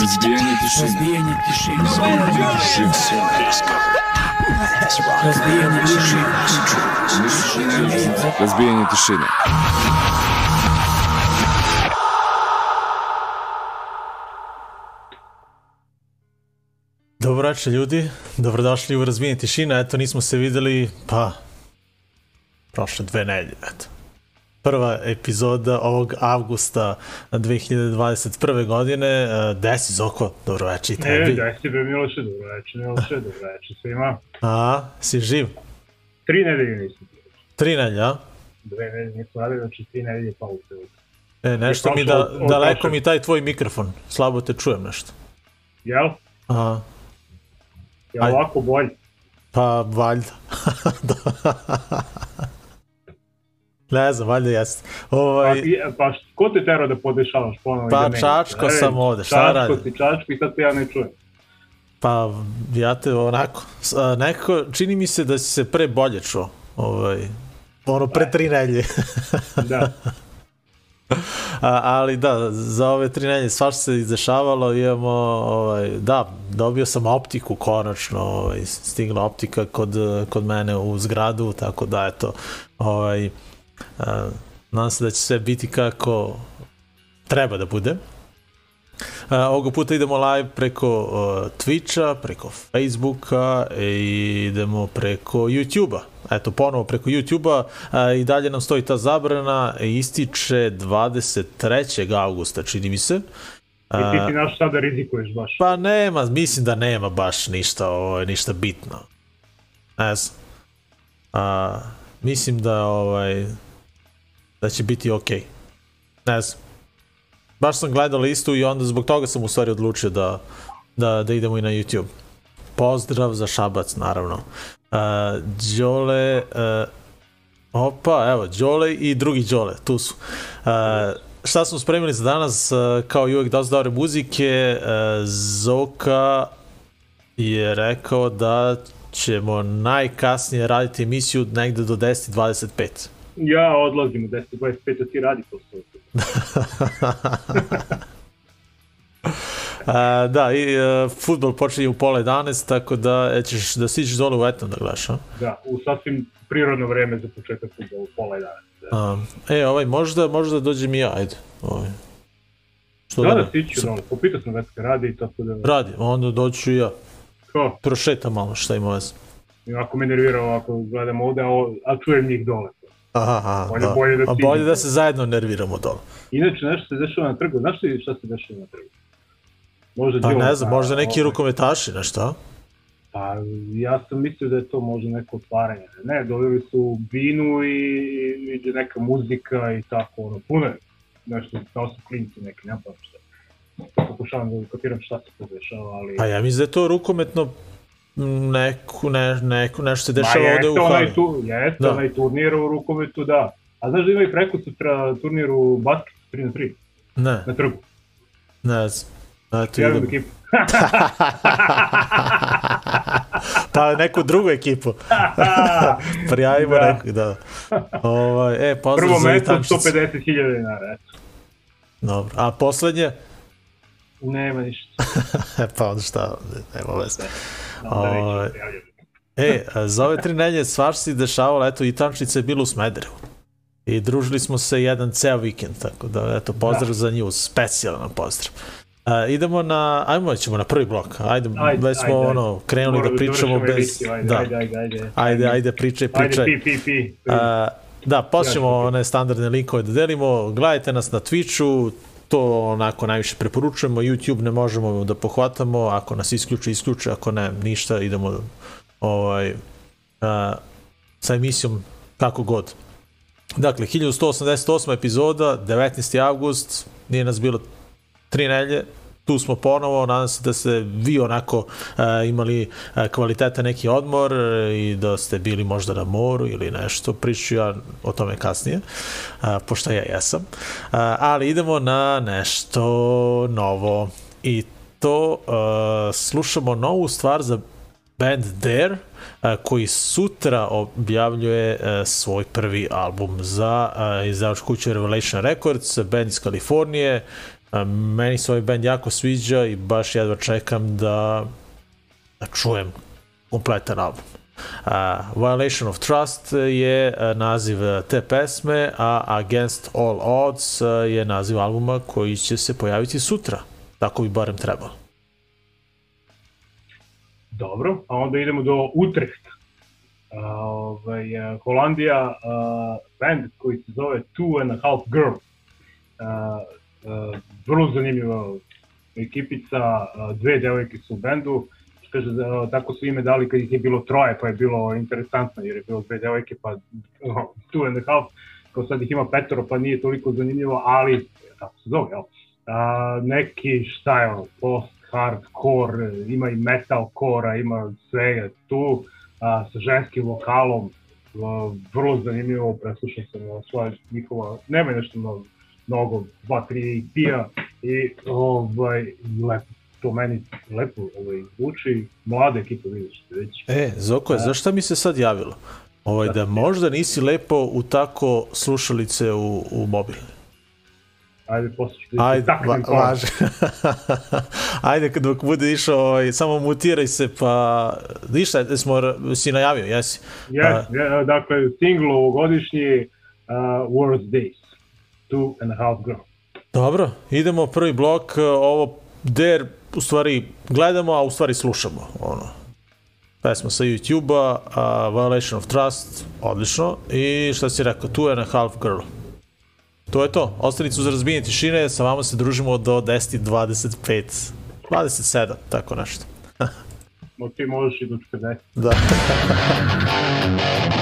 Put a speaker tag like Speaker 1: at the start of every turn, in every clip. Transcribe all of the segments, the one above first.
Speaker 1: Разбиение тишины.
Speaker 2: Разбиение тишины.
Speaker 1: Всем всем
Speaker 2: Разбиение тишины.
Speaker 1: Разбиение тишины.
Speaker 3: Dobro večer ljudi, dobrodošli u Razbijenje tišina, eto nismo se videli, pa, prošle dve nedelje, eto. Prva epizoda ovog avgusta 2021. godine, e, desi Zoko, dobro večer i
Speaker 4: Ne,
Speaker 3: tebi.
Speaker 4: daj si be Miloše, dobro večer, Miloše, dobro večer svima.
Speaker 3: A, si živ?
Speaker 4: Tri nedelje nisam bio.
Speaker 3: Tri nedelje, a?
Speaker 4: Dve nedelje nisam radio, znači tri nedelje pauze.
Speaker 3: E, nešto mi da,
Speaker 4: od- od
Speaker 3: daleko mi taj tvoj mikrofon, slabo te čujem nešto.
Speaker 4: Jel?
Speaker 3: Aha,
Speaker 4: Jel ovako bolje?
Speaker 3: pa valjda. Da. Ne znam, valjda jeste.
Speaker 4: Pa,
Speaker 3: Ovaj,
Speaker 4: pa š- ko te terao da podešavaš ponovo?
Speaker 3: Pa,
Speaker 4: da
Speaker 3: čačko
Speaker 4: E,
Speaker 3: sam ovde, šta
Speaker 4: čačko
Speaker 3: radim?
Speaker 4: si, čačko i sad te ja ne čujem.
Speaker 3: Pa, ja te onako, nekako, čini mi se da si se pre bolje čuo, ovaj, ono pre tri nelje.
Speaker 4: Da.
Speaker 3: A, ali da, za ove tri nelje svašta se izdešavalo, imamo, ovaj, da, dobio sam optiku konačno, ovaj, stigla optika kod, kod mene u zgradu, tako da, eto, ovaj, nadam se da će sve biti kako treba da bude. Ovoga puta idemo live preko Twitcha, preko Facebooka i idemo preko YouTube-a. Eto, ponovo preko YouTube-a i dalje nam stoji ta zabrana, ističe 23. augusta, čini mi se.
Speaker 4: I ti ti naš sada rizikuješ baš.
Speaker 3: Pa nema, mislim da nema baš ništa, ovaj, ništa bitno. Ne znam. A, mislim da ovaj da će biti okej. Ne znam. Baš sam gledao listu i onda zbog toga sam u stvari odlučio da, da, da idemo i na YouTube. Pozdrav za Šabac, naravno. Uh, Đole, uh, opa, evo, Đole i drugi Đole, tu su. Uh, šta smo spremili za danas, kao i uvek dosta dobre muzike, Zoka je rekao da ćemo najkasnije raditi emisiju negde do 10.25.
Speaker 4: Ja odlazim u 10.25, a ti radi posao.
Speaker 3: A, da, i uh, futbol počinje u pola 11, tako da e, ćeš da siđeš dole u Etno da gledaš, a?
Speaker 4: Da, u sasvim prirodno vreme za početak futbola u pola 11. Da,
Speaker 3: a e, ovaj, možda, možda dođem i ja, ajde. Ovaj. Što
Speaker 4: da,
Speaker 3: ne?
Speaker 4: da, stiću, no, popitao sam Vetka radi, tako da,
Speaker 3: Radi, onda doću i ja.
Speaker 4: ko,
Speaker 3: Prošetam malo, šta ima veze.
Speaker 4: ako me nervira ovako, gledam ovde, a, a čujem njih dole.
Speaker 3: Aha, aha,
Speaker 4: Bolje-
Speaker 3: da.
Speaker 4: bolje da
Speaker 3: A bolje da se zajedno nerviramo dole.
Speaker 4: Inače, nešto se dešava na trgu. Znaš ti šta se dešava na trgu? Možda
Speaker 3: Pa ne znam, možda neki
Speaker 4: ovaj,
Speaker 3: rukometaši, nešto?
Speaker 4: Pa ja sam mislio da je to možda neko otvaranje. Ne, doveli su binu i ide neka muzika i tako, ono, puno je nešto, kao su klinci neki, nema pa šta. Pokušavam da ukapiram šta se to dešava, ali...
Speaker 3: Pa ja mislim da je to rukometno neku, ne, neku, nešto se
Speaker 4: Ma
Speaker 3: dešava ovde u
Speaker 4: onaj,
Speaker 3: hali.
Speaker 4: tu, jeste
Speaker 3: Da.
Speaker 4: onaj turnir u rukometu, da. A znaš da ima i preko sutra turnir u basketu 3 na 3
Speaker 3: Ne,
Speaker 4: na trgu?
Speaker 3: ne znam. Eto,
Speaker 4: Javim
Speaker 3: idem.
Speaker 4: ekipu.
Speaker 3: pa neku drugu ekipu. Prijavimo
Speaker 4: Da.
Speaker 3: da. neku, da. Ovaj, e, pozdrav
Speaker 4: Prvo
Speaker 3: za
Speaker 4: mesto
Speaker 3: Itančicu.
Speaker 4: 150.000 dinara.
Speaker 3: Dobro. A poslednje?
Speaker 4: Nema ništa.
Speaker 3: E, pa onda šta, nema veze. Ovaj.
Speaker 4: se javljati.
Speaker 3: E, a za ove tri nelje svašta se dešavalo, eto, i Tančica je bila u Smederevu. I družili smo se jedan ceo vikend, tako da, eto, pozdrav
Speaker 4: Da.
Speaker 3: za nju, specijalan pozdrav. A, idemo na, ajmo, ćemo na prvi blok. Ajde,
Speaker 4: Ajde,
Speaker 3: već smo
Speaker 4: ajde,
Speaker 3: ono, krenuli
Speaker 4: Moramo
Speaker 3: da pričamo
Speaker 4: završimo
Speaker 3: bez...
Speaker 4: emisiju, Ajde,
Speaker 3: da.
Speaker 4: ajde, ajde, ajde.
Speaker 3: Ajde, ajde, pričaj, pričaj.
Speaker 4: Ajde, pi, pi, pi.
Speaker 3: A, da, počnemo one standardne linkove da delimo. Gledajte nas na Twitchu, to onako najviše preporučujemo. YouTube ne možemo da pohvatamo, ako nas isključi, isključi, ako ne, ništa, idemo ovaj, a, sa emisijom kako god. Dakle, 1188. epizoda, 19. avgust, nije nas bilo tri nelje, tu smo ponovo, nadam se da ste vi onako uh, imali uh, kvaliteta neki odmor uh, i da ste bili možda na moru ili nešto, priču ja o tome kasnije, uh, pošto ja jesam. Uh, ali idemo na nešto novo i to uh, slušamo novu stvar za band Dare, a, koji sutra objavljuje a, svoj prvi album za a, izdavačku kuću Revelation Records, band iz Kalifornije, A, meni se ovaj band jako sviđa i baš jedva čekam da, da čujem kompletan album. Uh, Violation of Trust je naziv te pesme, a Against All Odds je naziv albuma koji će se pojaviti sutra. Tako bi barem trebalo.
Speaker 4: Dobro, a onda idemo do Utrehta. Uh, ovaj, Holandija, uh, band koji se zove Two and a Half Girl. Uh, uh, vrlo zanimljiva ekipica, dve devojke su u bendu, kaže, tako su ime dali kad ih je bilo troje, pa je bilo interesantno, jer je bilo dve devojke, pa two and a half, kao sad ih ima petoro, pa nije toliko zanimljivo, ali, tako se zove, jel? Uh, neki, šta je, post hardcore, ima i metalcore, ima svega tu, a, sa ženskim vokalom, a, vrlo zanimljivo, preslušao sam svoje njihova, nema nešto mnogo, mnogo, dva, tri EP-a i ovaj, lepo, to meni lepo ovaj, zvuči, mlada ekipa vidiš već.
Speaker 3: E, Zoko, zašto mi se sad javilo? Ovaj, da možda nisi lepo u tako slušalice u, u mobil.
Speaker 4: Ajde, posle ću da
Speaker 3: Ajde, va, važe. Ajde, dok bude išao, ovaj, samo mutiraj se, pa... Ništa, smo, si najavio, jesi?
Speaker 4: Yes, uh, dakle, single ovogodišnji uh, Worst Days, Two and a Half Girl.
Speaker 3: Dobro, idemo prvi blok, ovo der u stvari gledamo, a u stvari slušamo. Ono, pesma sa YouTube-a, Violation of Trust, odlično. I šta si rekao, Two and a Half Girl. To je to. Ostanicu za razbijenje tišine, sa vama se družimo do 10.25. 27, tako nešto.
Speaker 4: No ti možeš i do 40.
Speaker 3: Da.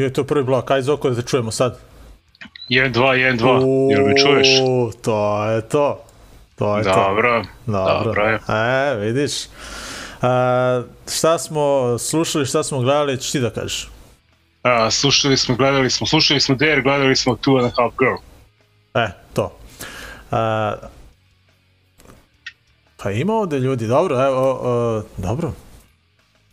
Speaker 3: bio je to prvi blok. Ajde, Zoko, da te čujemo sad.
Speaker 4: 1, 2, 1, 2. Jel me čuješ?
Speaker 3: To je to. To je to.
Speaker 4: Dobro.
Speaker 3: Dobro.
Speaker 4: Dobro je.
Speaker 3: E, vidiš. A, šta smo slušali, šta smo gledali, ćeš ti da kažeš?
Speaker 4: A, slušali smo, gledali smo, slušali smo Dare, gledali smo Two and a Half Girl.
Speaker 3: E, to. A, pa ima ovde ljudi, dobro, evo, o, dobro.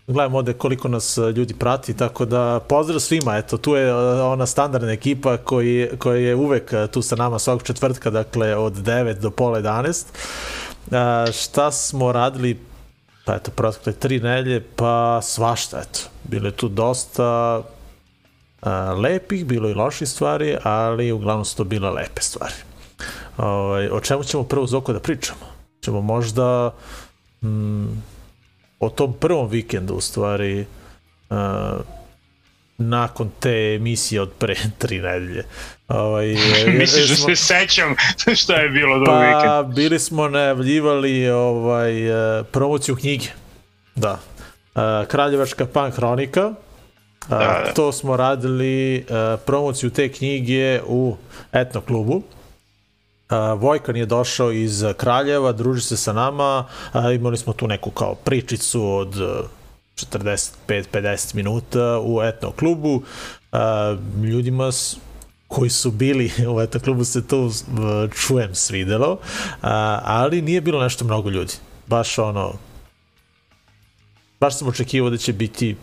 Speaker 3: Gledamo ovde koliko nas e, ljudi prati, tako da pozdrav svima, eto, tu je e, ona standardna ekipa koji, koja je uvek e, tu sa nama svakog četvrtka, dakle od 9 do pola 11. A, šta smo radili pa eto, protekle tri nelje, pa svašta, eto. Bilo je tu dosta a, lepih, bilo i loših stvari, ali uglavnom su to bile lepe stvari. Ovaj, o čemu ćemo prvo Zoko da pričamo? Ćemo možda mm, o tom prvom vikendu u stvari uh, nakon te emisije od pre tri nedelje. Ovaj,
Speaker 4: Misliš da se sećam šta je bilo do vikenda?
Speaker 3: pa bili smo najavljivali ovaj, eh, promociju knjige. Da. Eh, Kraljevačka pan hronika. Eh,
Speaker 4: Da, da.
Speaker 3: To smo radili promociju te knjige u etno klubu. Uh, Vojkan je došao iz Kraljeva, druži se sa nama, imali smo tu neku kao pričicu od uh, 45-50 minuta u etno klubu. Uh, ljudima koji su bili u etno klubu se to uh, čujem svidelo, ali nije bilo nešto mnogo ljudi. Baš ono, baš sam očekivao da će biti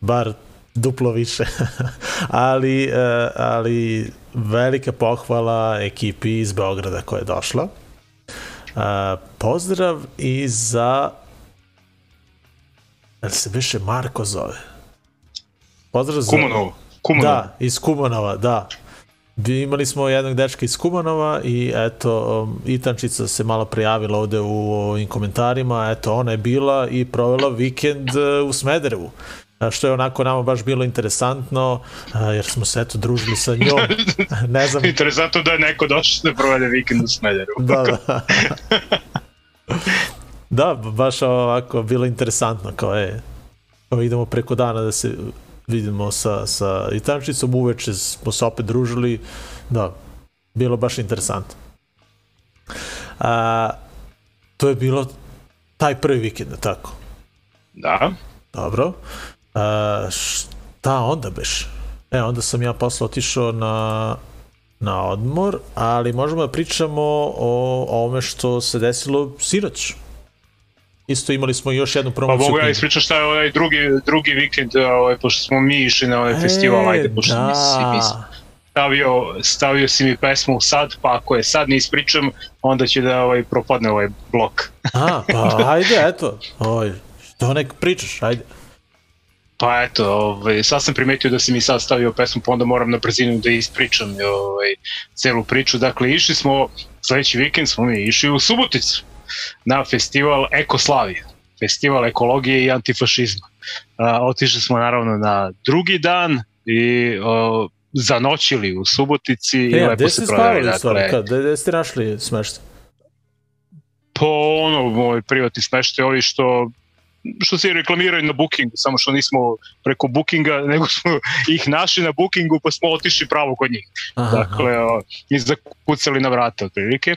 Speaker 3: bar duplo više. ali, uh, ali velika pohvala ekipi iz Beograda koja je došla. Uh, pozdrav i za... Jel se više Marko zove? Pozdrav za...
Speaker 4: Kumanovo. Kumanovo.
Speaker 3: Da, iz Kumanova, da. Imali smo jednog dečka iz Kumanova i eto, um, Itančica se malo prijavila ovde u ovim komentarima, eto, ona je bila i provela vikend uh, u Smederevu. A, što je onako nama baš bilo interesantno, jer smo se eto družili sa njom. ne znam,
Speaker 4: Interesantno da je neko došao da provede vikend u Smederu.
Speaker 3: da, da. da, baš ovako bilo interesantno, kao je, kao idemo preko dana da se vidimo sa, sa Itančicom, uveče smo se opet družili, da, bilo baš interesantno. A, to je bilo taj prvi vikend, tako?
Speaker 4: Da.
Speaker 3: Dobro. A, šta onda beš? E, onda sam ja posle otišao na, na odmor, ali možemo da pričamo o ovome što se desilo sinoć. Isto imali smo još jednu
Speaker 4: Pa
Speaker 3: promociju.
Speaker 4: mogu ja ispričam šta je ovaj drugi, drugi vikend, ovaj, pošto smo mi išli na ovaj festival, ajde, pošto
Speaker 3: da.
Speaker 4: nisi, nisi stavio, stavio si mi pesmu sad, pa ako je sad ne ispričam, onda će da ovaj, propadne ovaj blok.
Speaker 3: A, pa ajde, eto. Oj, što nek pričaš, ajde.
Speaker 4: Pa eto, ovaj, sad sam primetio da si mi sad stavio pesmu, pa onda moram na brzinu da ispričam ovaj, celu priču. Dakle, išli smo, sledeći vikend smo mi išli u Suboticu na festival Ekoslavije, festival ekologije i antifašizma. A, otišli smo naravno na drugi dan i o, zanoćili u Subotici i
Speaker 3: E, a
Speaker 4: lepo
Speaker 3: gde
Speaker 4: se proveli. Dakle,
Speaker 3: Kad, gde, ste našli smešta?
Speaker 4: po ono, moj privatni smešte, ovi što što se reklamiraju na Bookingu, samo što nismo preko Bookinga, nego smo ih našli na Bookingu pa smo otišli pravo kod njih.
Speaker 3: Aha,
Speaker 4: Dakle, o, i zakucali na vrata otprilike.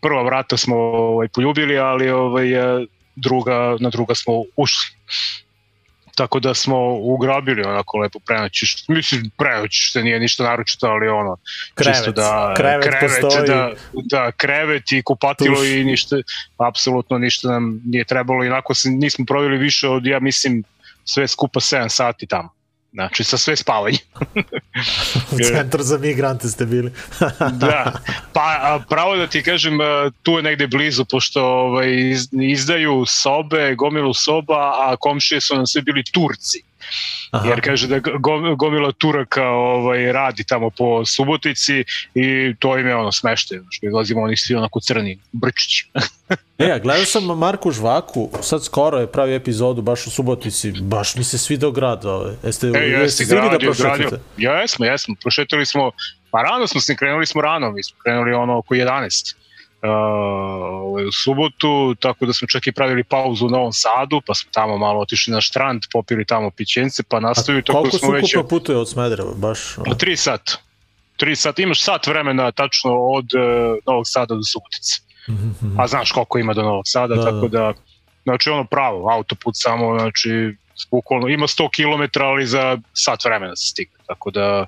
Speaker 4: Prva vrata smo ovaj, poljubili, ali ovaj, e, druga, na druga smo ušli. Tako da smo ugrabili onako lepo prenoći, mislim prenoći što nije ništa naročito, ali ono,
Speaker 3: Krevet,
Speaker 4: čisto da
Speaker 3: krevet postoji.
Speaker 4: da, da krevet i kupatilo
Speaker 3: Tuš.
Speaker 4: i ništa, apsolutno ništa nam nije trebalo, inako se nismo proveli više od, ja mislim, sve skupa 7 sati tamo. Znači, sa sve spavanje.
Speaker 3: u centar za migrante ste bili.
Speaker 4: da, pa a, pravo da ti kažem, tu je negde blizu, pošto ovaj, iz- izdaju sobe, gomilu soba, a komšije su nam sve bili Turci.
Speaker 3: Aha.
Speaker 4: Jer kaže da go- gomila Turaka ovaj, radi tamo po Subotici i to im je ono smešte, što izlazimo oni svi onako crni, brčići.
Speaker 3: E, a gledao sam Marku Žvaku, sad skoro je pravi epizodu baš u Subotici, baš mi se svidao grad. Ove. Jeste,
Speaker 4: E,
Speaker 3: jeste
Speaker 4: jeste,
Speaker 3: stigli da
Speaker 4: gradio, gradio. Jesmo, jesmo, prošetali smo, pa rano smo se, krenuli smo rano, mi smo krenuli ono oko 11. ovaj, u subotu, tako da smo čak i pravili pauzu u Novom Sadu, pa smo tamo malo otišli na štrand, popili tamo pićence, pa nastavili, da
Speaker 3: Koliko
Speaker 4: smo već...
Speaker 3: ukupno putuje od Smedereva, baš?
Speaker 4: Pa tri sata. Tri sata, imaš sat vremena tačno od uh, Novog Sada do Subotice.
Speaker 3: Mhm,
Speaker 4: A znaš koliko ima do Novog Sada,
Speaker 3: Da,
Speaker 4: da,
Speaker 3: da.
Speaker 4: tako da, znači ono pravo, autoput samo, znači, bukvalno, ima 100 km, ali za sat vremena se stigne, tako da,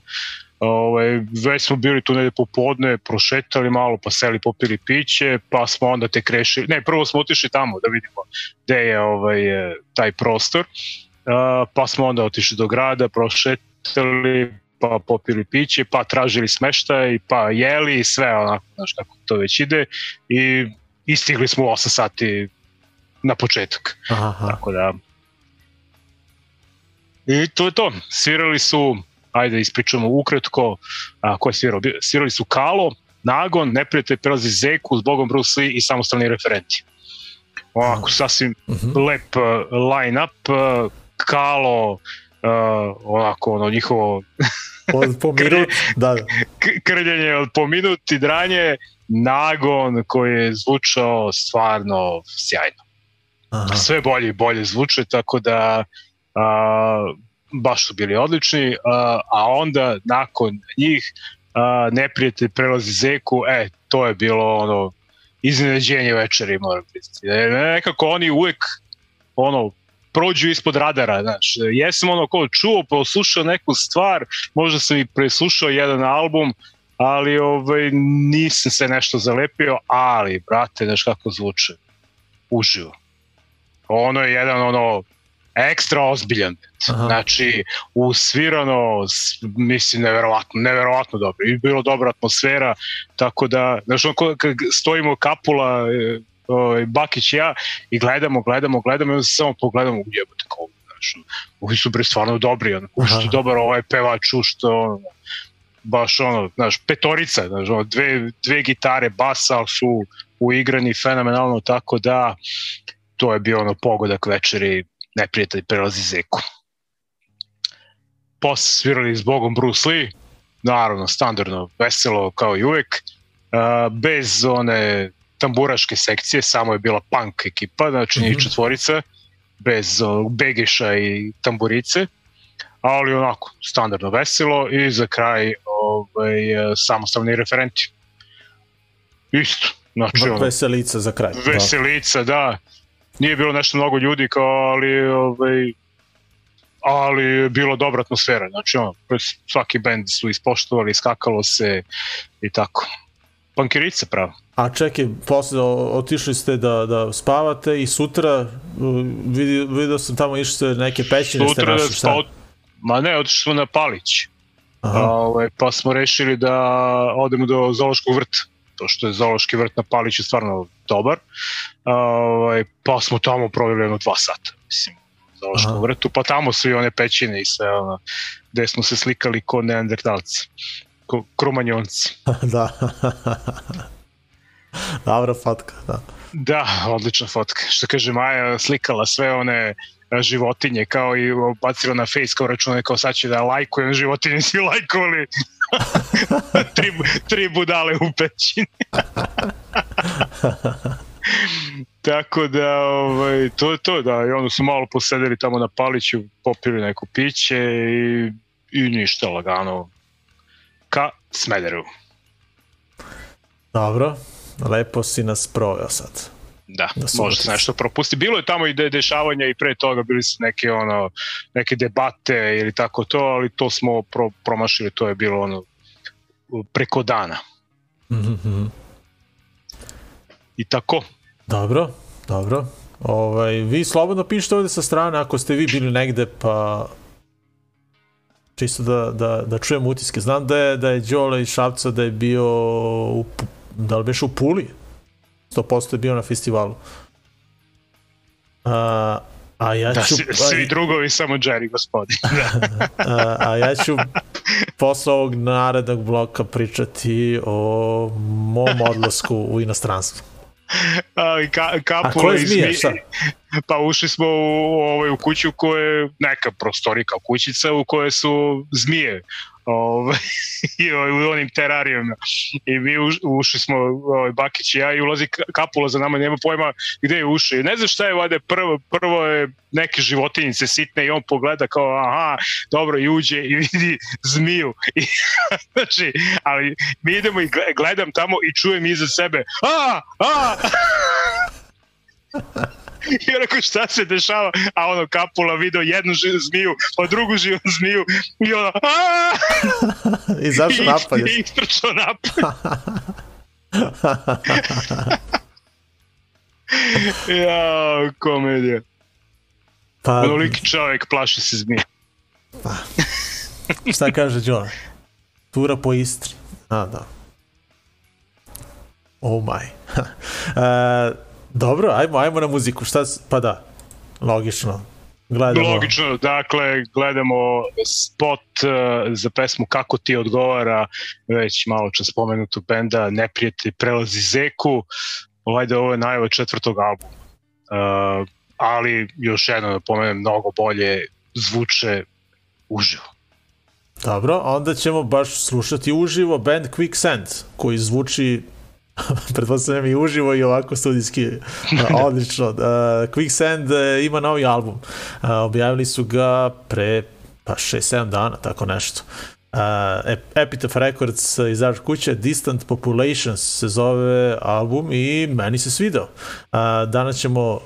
Speaker 4: ovaj, već smo bili tu negde popodne, prošetali malo, pa seli popili piće, pa smo onda te krešili, ne, prvo smo otišli tamo da vidimo gde je ovaj, eh, taj prostor, uh, pa smo onda otišli do grada, prošetali, pa popili piće, pa tražili smeštaj, pa jeli i sve onako, znaš kako to već ide i istigli smo u 8 sati na početak.
Speaker 3: Aha.
Speaker 4: Tako da... I to je to. Svirali su, ajde ispričamo ukratko, a, ko je svirao? Svirali su Kalo, Nagon, Neprijatelj prelazi Zeku, Zbogom Bruce Lee i samostalni referenti. Ovako, sasvim
Speaker 3: Mhm.
Speaker 4: lep uh, line-up, uh, Kalo, uh, onako, ono, njihovo
Speaker 3: Od, po minut, da, da.
Speaker 4: krljenje od po minut i dranje, nagon koji je zvučao stvarno sjajno.
Speaker 3: Aha.
Speaker 4: Sve bolje i bolje zvuče, tako da a, baš su bili odlični, a, onda nakon njih a, neprijatelj prelazi Zeku, e, to je bilo ono iznenađenje večeri, moram priznati. E, Nekako oni uvek ono, prođu ispod radara, znaš, jesam ono ko čuo, poslušao neku stvar, možda sam i preslušao jedan album, ali ovaj, nisam se nešto zalepio, ali, brate, znaš kako zvuče, uživo. Ono je jedan ono ekstra ozbiljan band.
Speaker 3: Aha.
Speaker 4: Znači, usvirano, mislim, neverovatno, neverovatno dobro. I bilo dobra atmosfera, tako da, znaš, ono, ko- kad stojimo Kapula, e, ovaj, Bakić i ja, i gledamo, gledamo, gledamo, i onda se samo pogledamo jebote, kao, znaš, ovi su bre stvarno dobri, ono,
Speaker 3: Aha.
Speaker 4: što je dobar ovaj pevač, u što, ono, baš ono, znaš, petorica, znaš, ono, dve, dve gitare, basa, ali su uigrani fenomenalno, tako da to je bio ono pogodak večeri, neprijatelj prelazi zeku. Posle svirali s Bogom Bruce Lee, naravno, standardno, veselo kao i uvek, uh, bez one tamburaške sekcije, samo je bila punk ekipa, znači njih
Speaker 3: Mhm.
Speaker 4: četvorica, bez begeša i tamburice, ali onako, standardno veselo i za kraj ovaj, eh, samostalni referenti. Isto, znači ono,
Speaker 3: Veselica za kraj. Da.
Speaker 4: veselica, da. Nije bilo nešto mnogo ljudi kao, ali ovaj ali je bilo dobra atmosfera. Znači, ono, svaki bend su ispoštovali, skakalo se i tako. Pankirice, pravo.
Speaker 3: A čekaj, posle otišli ste da, da spavate i sutra uh, vidi, vidio sam tamo išli ste neke pećine ste
Speaker 4: Sutra,
Speaker 3: našli
Speaker 4: pa,
Speaker 3: šta?
Speaker 4: od- ma ne, otišli smo na Palić.
Speaker 3: Aha,
Speaker 4: Ovaj, pa smo rešili da odemo do Zološkog vrta pošto je Zološki vrt na Paliću stvarno dobar. Ovaj, pa smo tamo proveli jedno dva sata, mislim, u Zološkom
Speaker 3: Aha.
Speaker 4: vrtu, pa tamo su i one pećine i sve ono, gde smo se slikali ko neandertalci, ko krumanjonci.
Speaker 3: da. Dobra fotka, da.
Speaker 4: Da, odlična fotka. Što kaže Maja, slikala sve one životinje kao i bacila na face kao račune kao sad će da lajkujem životinje si lajkovali tri, tri budale u pećini. Tako da ovaj, to je to da i onda su malo posedeli tamo na Paliću popili neko piće i, i ništa lagano. Ka Smederevu.
Speaker 3: Dobro, lepo si nas proveo sad.
Speaker 4: Da,
Speaker 3: Da
Speaker 4: da može se nešto propusti. Bilo je tamo i de dešavanja i pre toga, bili su neke ono neke debate ili tako to, ali to smo pro promašili, to je bilo ono preko dana.
Speaker 3: Mhm.
Speaker 4: I tako.
Speaker 3: Dobro, dobro. Ovaj, vi slobodno pišite ovde sa strane ako ste vi bili negde, pa čisto da, da, da čujem utiske. Znam da je, da je Đole iz Šapca da je bio u, da li biš u Puli? 100% je bio na festivalu. A, a ja
Speaker 4: Da,
Speaker 3: ću...
Speaker 4: svi, svi drugovi, samo Jerry, gospodin. Da.
Speaker 3: a, a ja ću posle ovog narednog bloka pričati o mom odlasku u inostranstvo.
Speaker 4: Ali ka,
Speaker 3: A
Speaker 4: kapula
Speaker 3: koje zmije,
Speaker 4: zmi-
Speaker 3: šta?
Speaker 4: Pa ušli smo u, ovaj, u kuću koja je neka prostorika kućica u kojoj su zmije ovaj, ovaj, u onim terarijama. I mi uš, ušli smo, ovaj, Bakić i ja, i ulazi ka- kapula za nama, nema pojma gde je ušao. Ne znam šta je, vade, prvo, prvo je neke životinjice sitne i on pogleda kao, aha, dobro, i uđe i vidi zmiju. I, znači, ali mi idemo i gle- gledam tamo i čujem iza sebe, a, a, I ja rekao šta se dešava, a ono kapula video jednu zmiju, pa drugu živu zmiju i ono!
Speaker 3: I zašto napalje?
Speaker 4: I istrčao napad. ja, komedija.
Speaker 3: Pa,
Speaker 4: Onoliki čovjek plaši se zmije.
Speaker 3: šta kaže Đole? Tura po Istri. A, da. Oh my. e, dobro, ajmo, ajmo na muziku. Šta, pa da, logično. Gledamo.
Speaker 4: Logično, dakle, gledamo spot uh, za pesmu Kako ti odgovara, već malo čas spomenutu benda Neprijatelj prelazi zeku, ovaj da ovo je najava četvrtog albuma. Uh, ali još jedno da pomenem, mnogo bolje zvuče uživo.
Speaker 3: Dobro, onda ćemo baš slušati uživo band Quicksand, koji zvuči pretpostavljam i uživo i ovako studijski a, odlično. Uh, Quicksand uh, ima novi album. Uh, objavili su ga pre pa 6-7 dana, tako nešto. Uh, Ep- Epitaph Records izađe kuće, Distant Populations se zove album i meni se svidao. Uh, danas ćemo uh,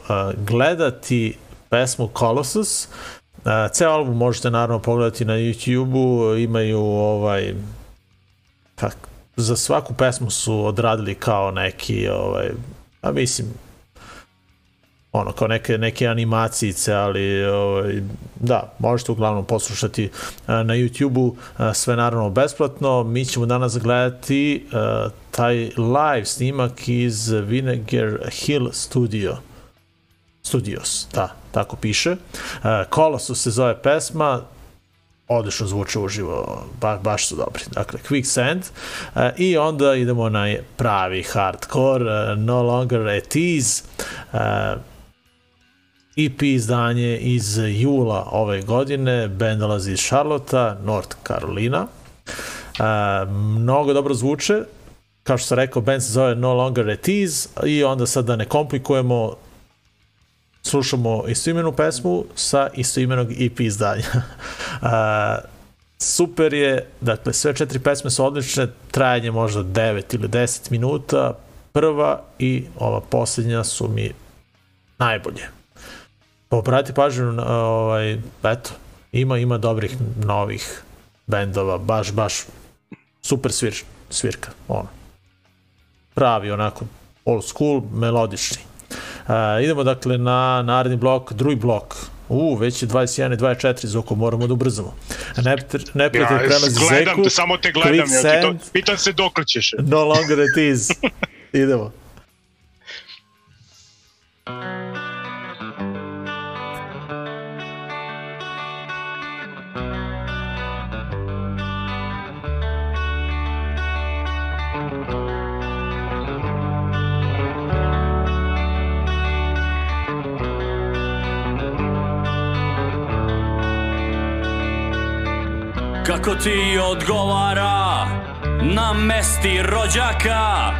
Speaker 3: gledati pesmu Colossus. Uh, ceo album možete naravno pogledati na YouTube-u, imaju ovaj tak, za svaku pesmu su odradili kao neki ovaj, a mislim ono kao neke, neke animacijice, ali ovaj, da, možete uglavnom poslušati a, na YouTube-u, a, sve naravno besplatno. Mi ćemo danas gledati a, taj live snimak iz Vinegar Hill Studio. Studios, da, tako piše. A, Colossus se zove pesma, odlično zvuče uživo, ba, baš su dobri. Dakle, Quicksand uh, i onda idemo na pravi hardcore, uh, No Longer a Tease, EP izdanje iz jula ove godine, band dolazi iz Charlotta, North Carolina. Uh, mnogo dobro zvuče, kao što sam rekao, band se zove No Longer a Tease i onda sad da ne komplikujemo, slušamo istoimenu pesmu sa istoimenog EP izdanja. uh, super je, dakle sve četiri pesme su odlične, trajanje možda 9 ili 10 minuta, prva i ova posljednja su mi najbolje. Obrati pažnju, na, ovaj, eto, ima, ima dobrih novih bendova, baš, baš super svir, svirka, ono. Pravi, onako, old school, melodični. Uh, idemo dakle na naredni blok, drugi blok. U, već je 21 i 24, Zoko, moramo da ubrzamo. Neprijatelj neprijatelj
Speaker 4: Ja,
Speaker 3: prelazi
Speaker 4: gledam
Speaker 3: zeku,
Speaker 4: te, samo te gledam. Ja, ti to, pitam se dok ćeš.
Speaker 3: no longer it is. Idemo.
Speaker 2: Kako ti odgovara na mesti rođaka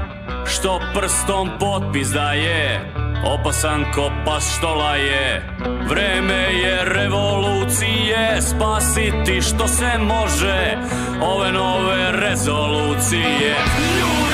Speaker 2: Što prstom potpis daje Opasan ko pas što laje. Vreme je revolucije Spasiti što se može Ove nove rezolucije. Ljudima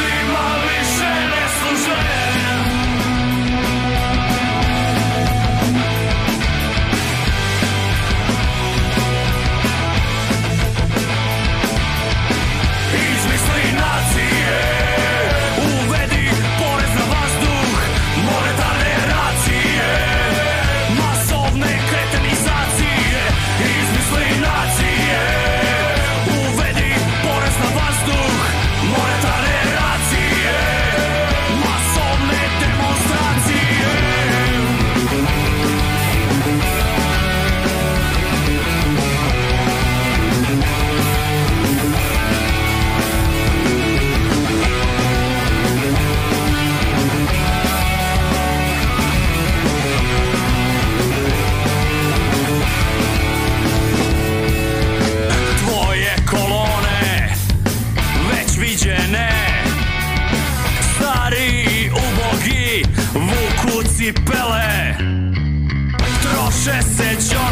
Speaker 2: cipele Troše se džonovi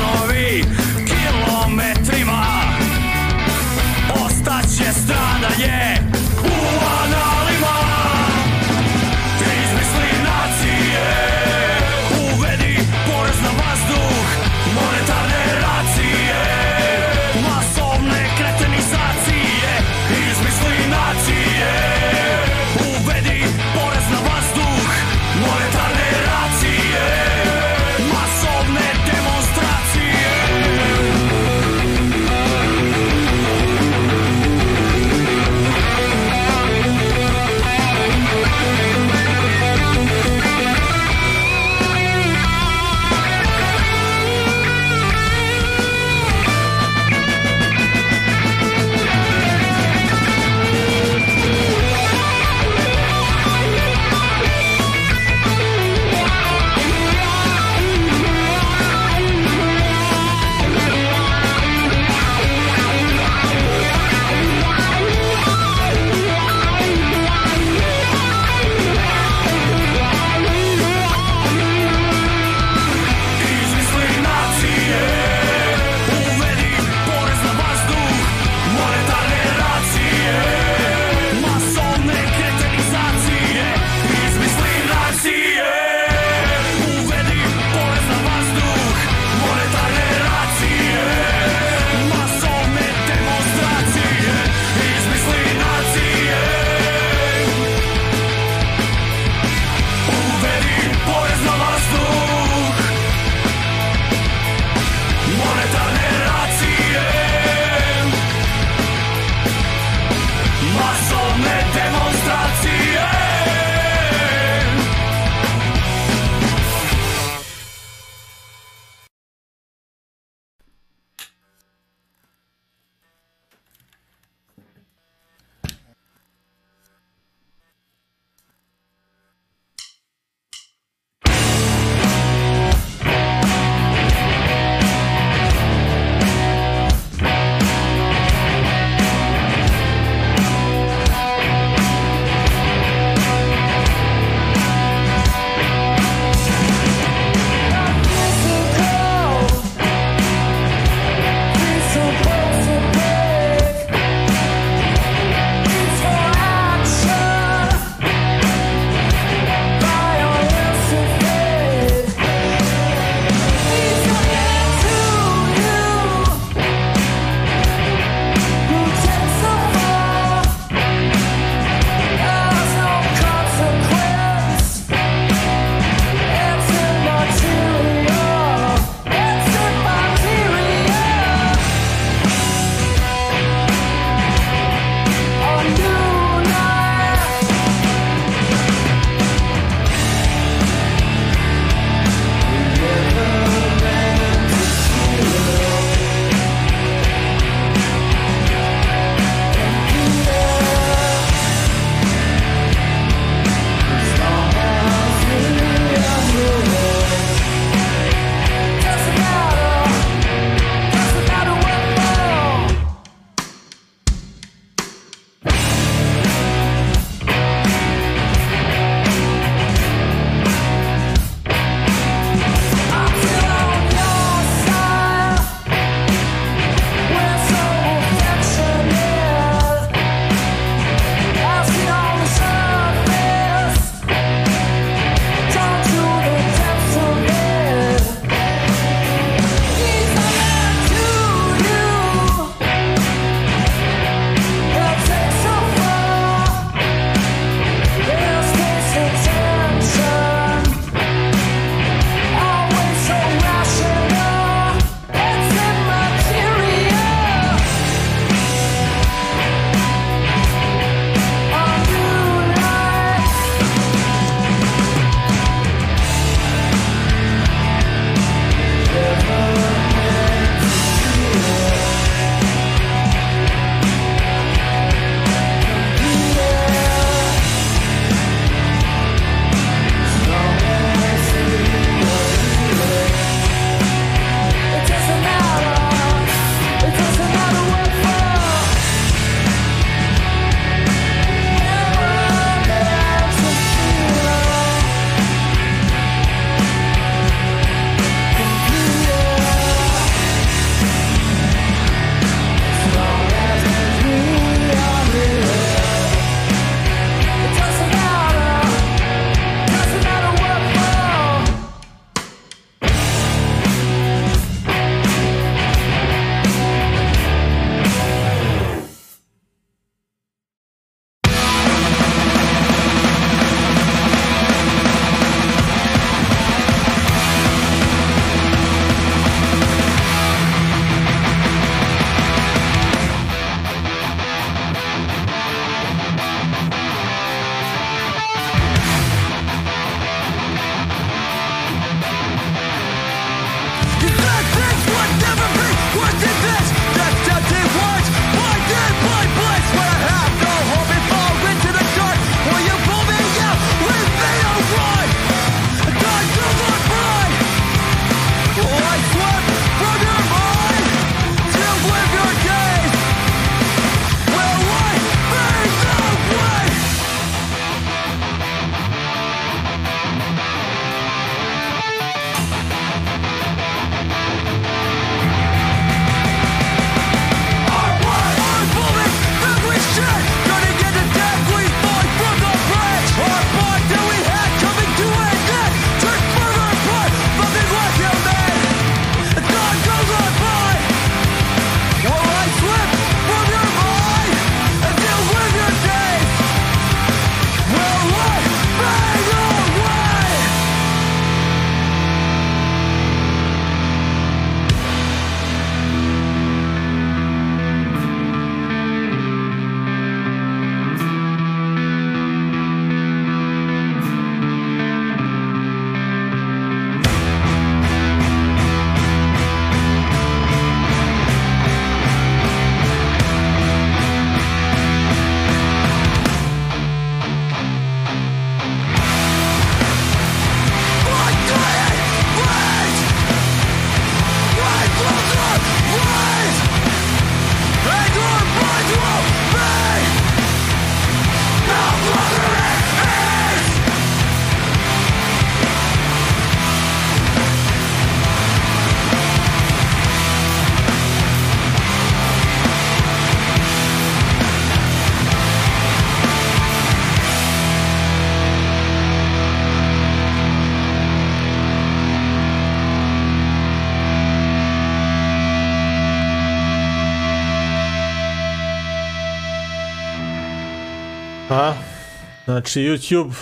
Speaker 3: znači YouTube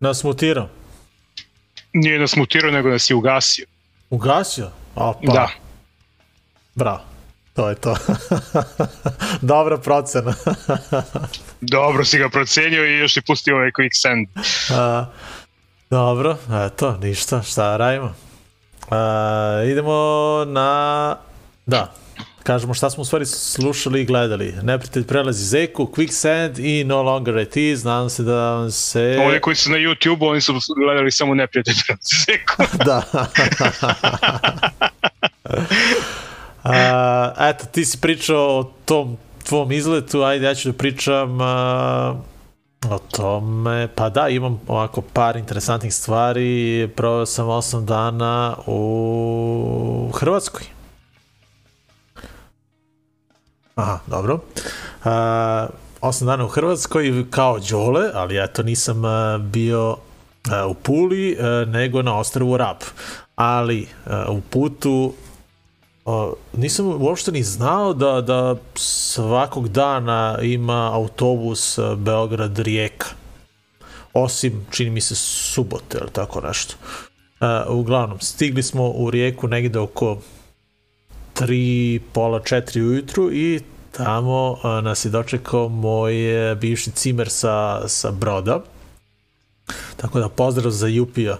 Speaker 3: nas mutirao.
Speaker 4: Nije nas mutirao, nego nas je ugasio.
Speaker 3: Ugasio? A, pa.
Speaker 4: Da.
Speaker 3: Bravo. To je to. Dobra procena.
Speaker 4: Dobro si ga procenio i još je pustio ovaj quick send.
Speaker 3: A, dobro, eto, ništa, šta radimo. A, idemo na... Da, kažemo šta smo u stvari slušali i gledali. Neprijatelj prelazi Zeku, Quicksand i No Longer It Is. Nadam se da vam se...
Speaker 4: Ovi koji su na YouTube, oni su gledali samo neprijatelj Zeku.
Speaker 3: da. A, eto, ti si pričao o tom tvom izletu, ajde ja ću da pričam a, o tome, pa da, imam ovako par interesantnih stvari, proveo sam 8 dana u Hrvatskoj. Aha, dobro. A, 8 dana u Hrvatskoj kao Đole, ali eto nisam a, bio u Puli, nego na ostrvu Rab. Ali u putu nisam uopšte ni znao da, da svakog dana ima autobus Beograd-Rijeka. Osim, čini mi se, subote ili tako nešto. A, uglavnom, stigli smo u Rijeku negde oko 3, pola 4 ujutru i tamo nas je dočekao moj bivši cimer sa, sa broda. Tako da pozdrav za Jupija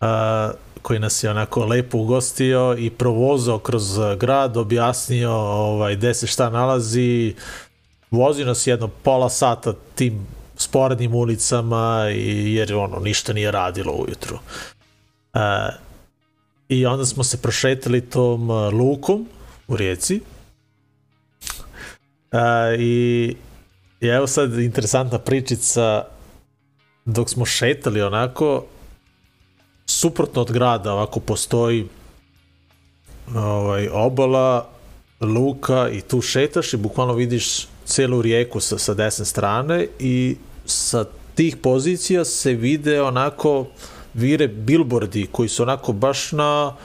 Speaker 3: a, koji nas je onako lepo ugostio i provozao kroz grad, objasnio ovaj, gde se šta nalazi, vozio nas jedno pola sata tim sporednim ulicama i, jer ono ništa nije radilo ujutru. E, I onda smo se prošetali tom uh, lukom u rijeci. A, i, I evo sad interesantna pričica dok smo šetali onako suprotno od grada ovako postoji ovaj, obala luka i tu šetaš i bukvalno vidiš celu rijeku sa, sa desne strane i sa tih pozicija se vide onako vire bilbordi koji su onako baš na,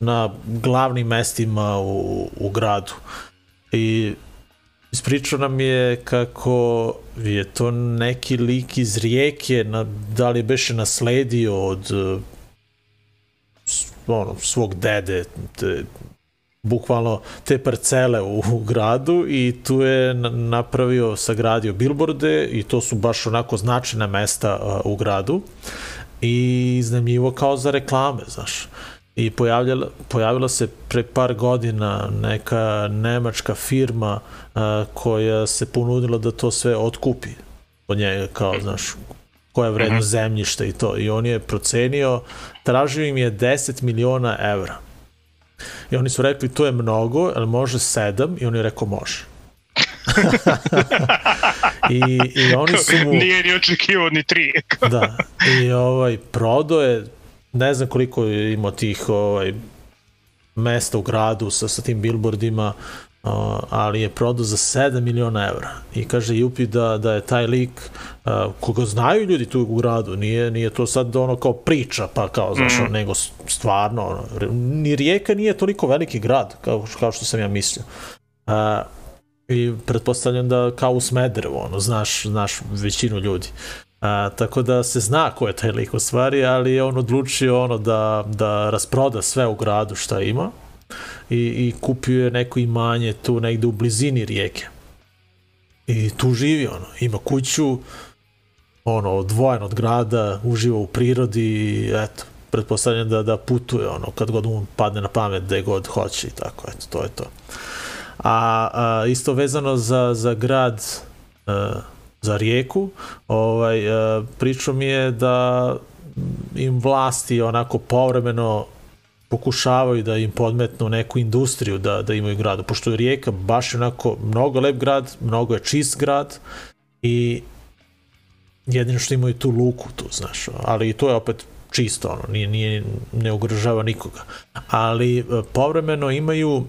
Speaker 3: na glavnim mestima u, u gradu. I ispričao nam je kako je to neki lik iz rijeke, na, da li je beše nasledio od ono, svog dede, te, bukvalno te parcele u, u gradu i tu je napravio, sagradio bilborde i to su baš onako značajna mesta uh, u gradu i iznajmljivo kao za reklame, znaš. I pojavljala, pojavila se pre par godina neka nemačka firma uh, koja se ponudila da to sve otkupi od njega, kao, znaš, koja je vredno zemljišta i to. I on je procenio, tražio im je 10 miliona evra. I oni su rekli, to je mnogo, ali može 7? I on je rekao, može. I, I oni su mu...
Speaker 4: Nije ni očekivao ni tri.
Speaker 3: da. I ovaj, prodo je, ne znam koliko je imao tih ovaj, mesta u gradu sa, sa tim billboardima, uh, ali je prodao za 7 miliona evra. I kaže Jupi da, da je taj lik, uh, koga znaju ljudi tu u gradu, nije, nije to sad ono kao priča, pa kao, znaš, mm. nego stvarno, ono, ni Rijeka nije toliko veliki grad, kao, kao što sam ja mislio. Uh, I pretpostavljam da kao u Smederevu, ono, znaš, znaš većinu ljudi. A, tako da se zna ko je taj lik u stvari, ali je on odlučio ono da, da rasproda sve u gradu šta ima i, i kupio je neko imanje tu negde u blizini rijeke. I tu živi ono, ima kuću, ono, odvojen od grada, uživa u prirodi i eto, pretpostavljam da, da putuje ono, kad god mu padne na pamet gde god hoće i tako, eto, to je to. A, a isto vezano za, za grad, a, za rijeku, ovaj, a, pričao mi je da im vlasti onako povremeno pokušavaju da im podmetnu neku industriju da, da imaju gradu, pošto je Rijeka baš onako mnogo lep grad, mnogo je čist grad i jedino što imaju tu luku tu, znaš, ali to je opet čisto, ono, nije, nije, ne ugrožava nikoga. Ali povremeno imaju uh,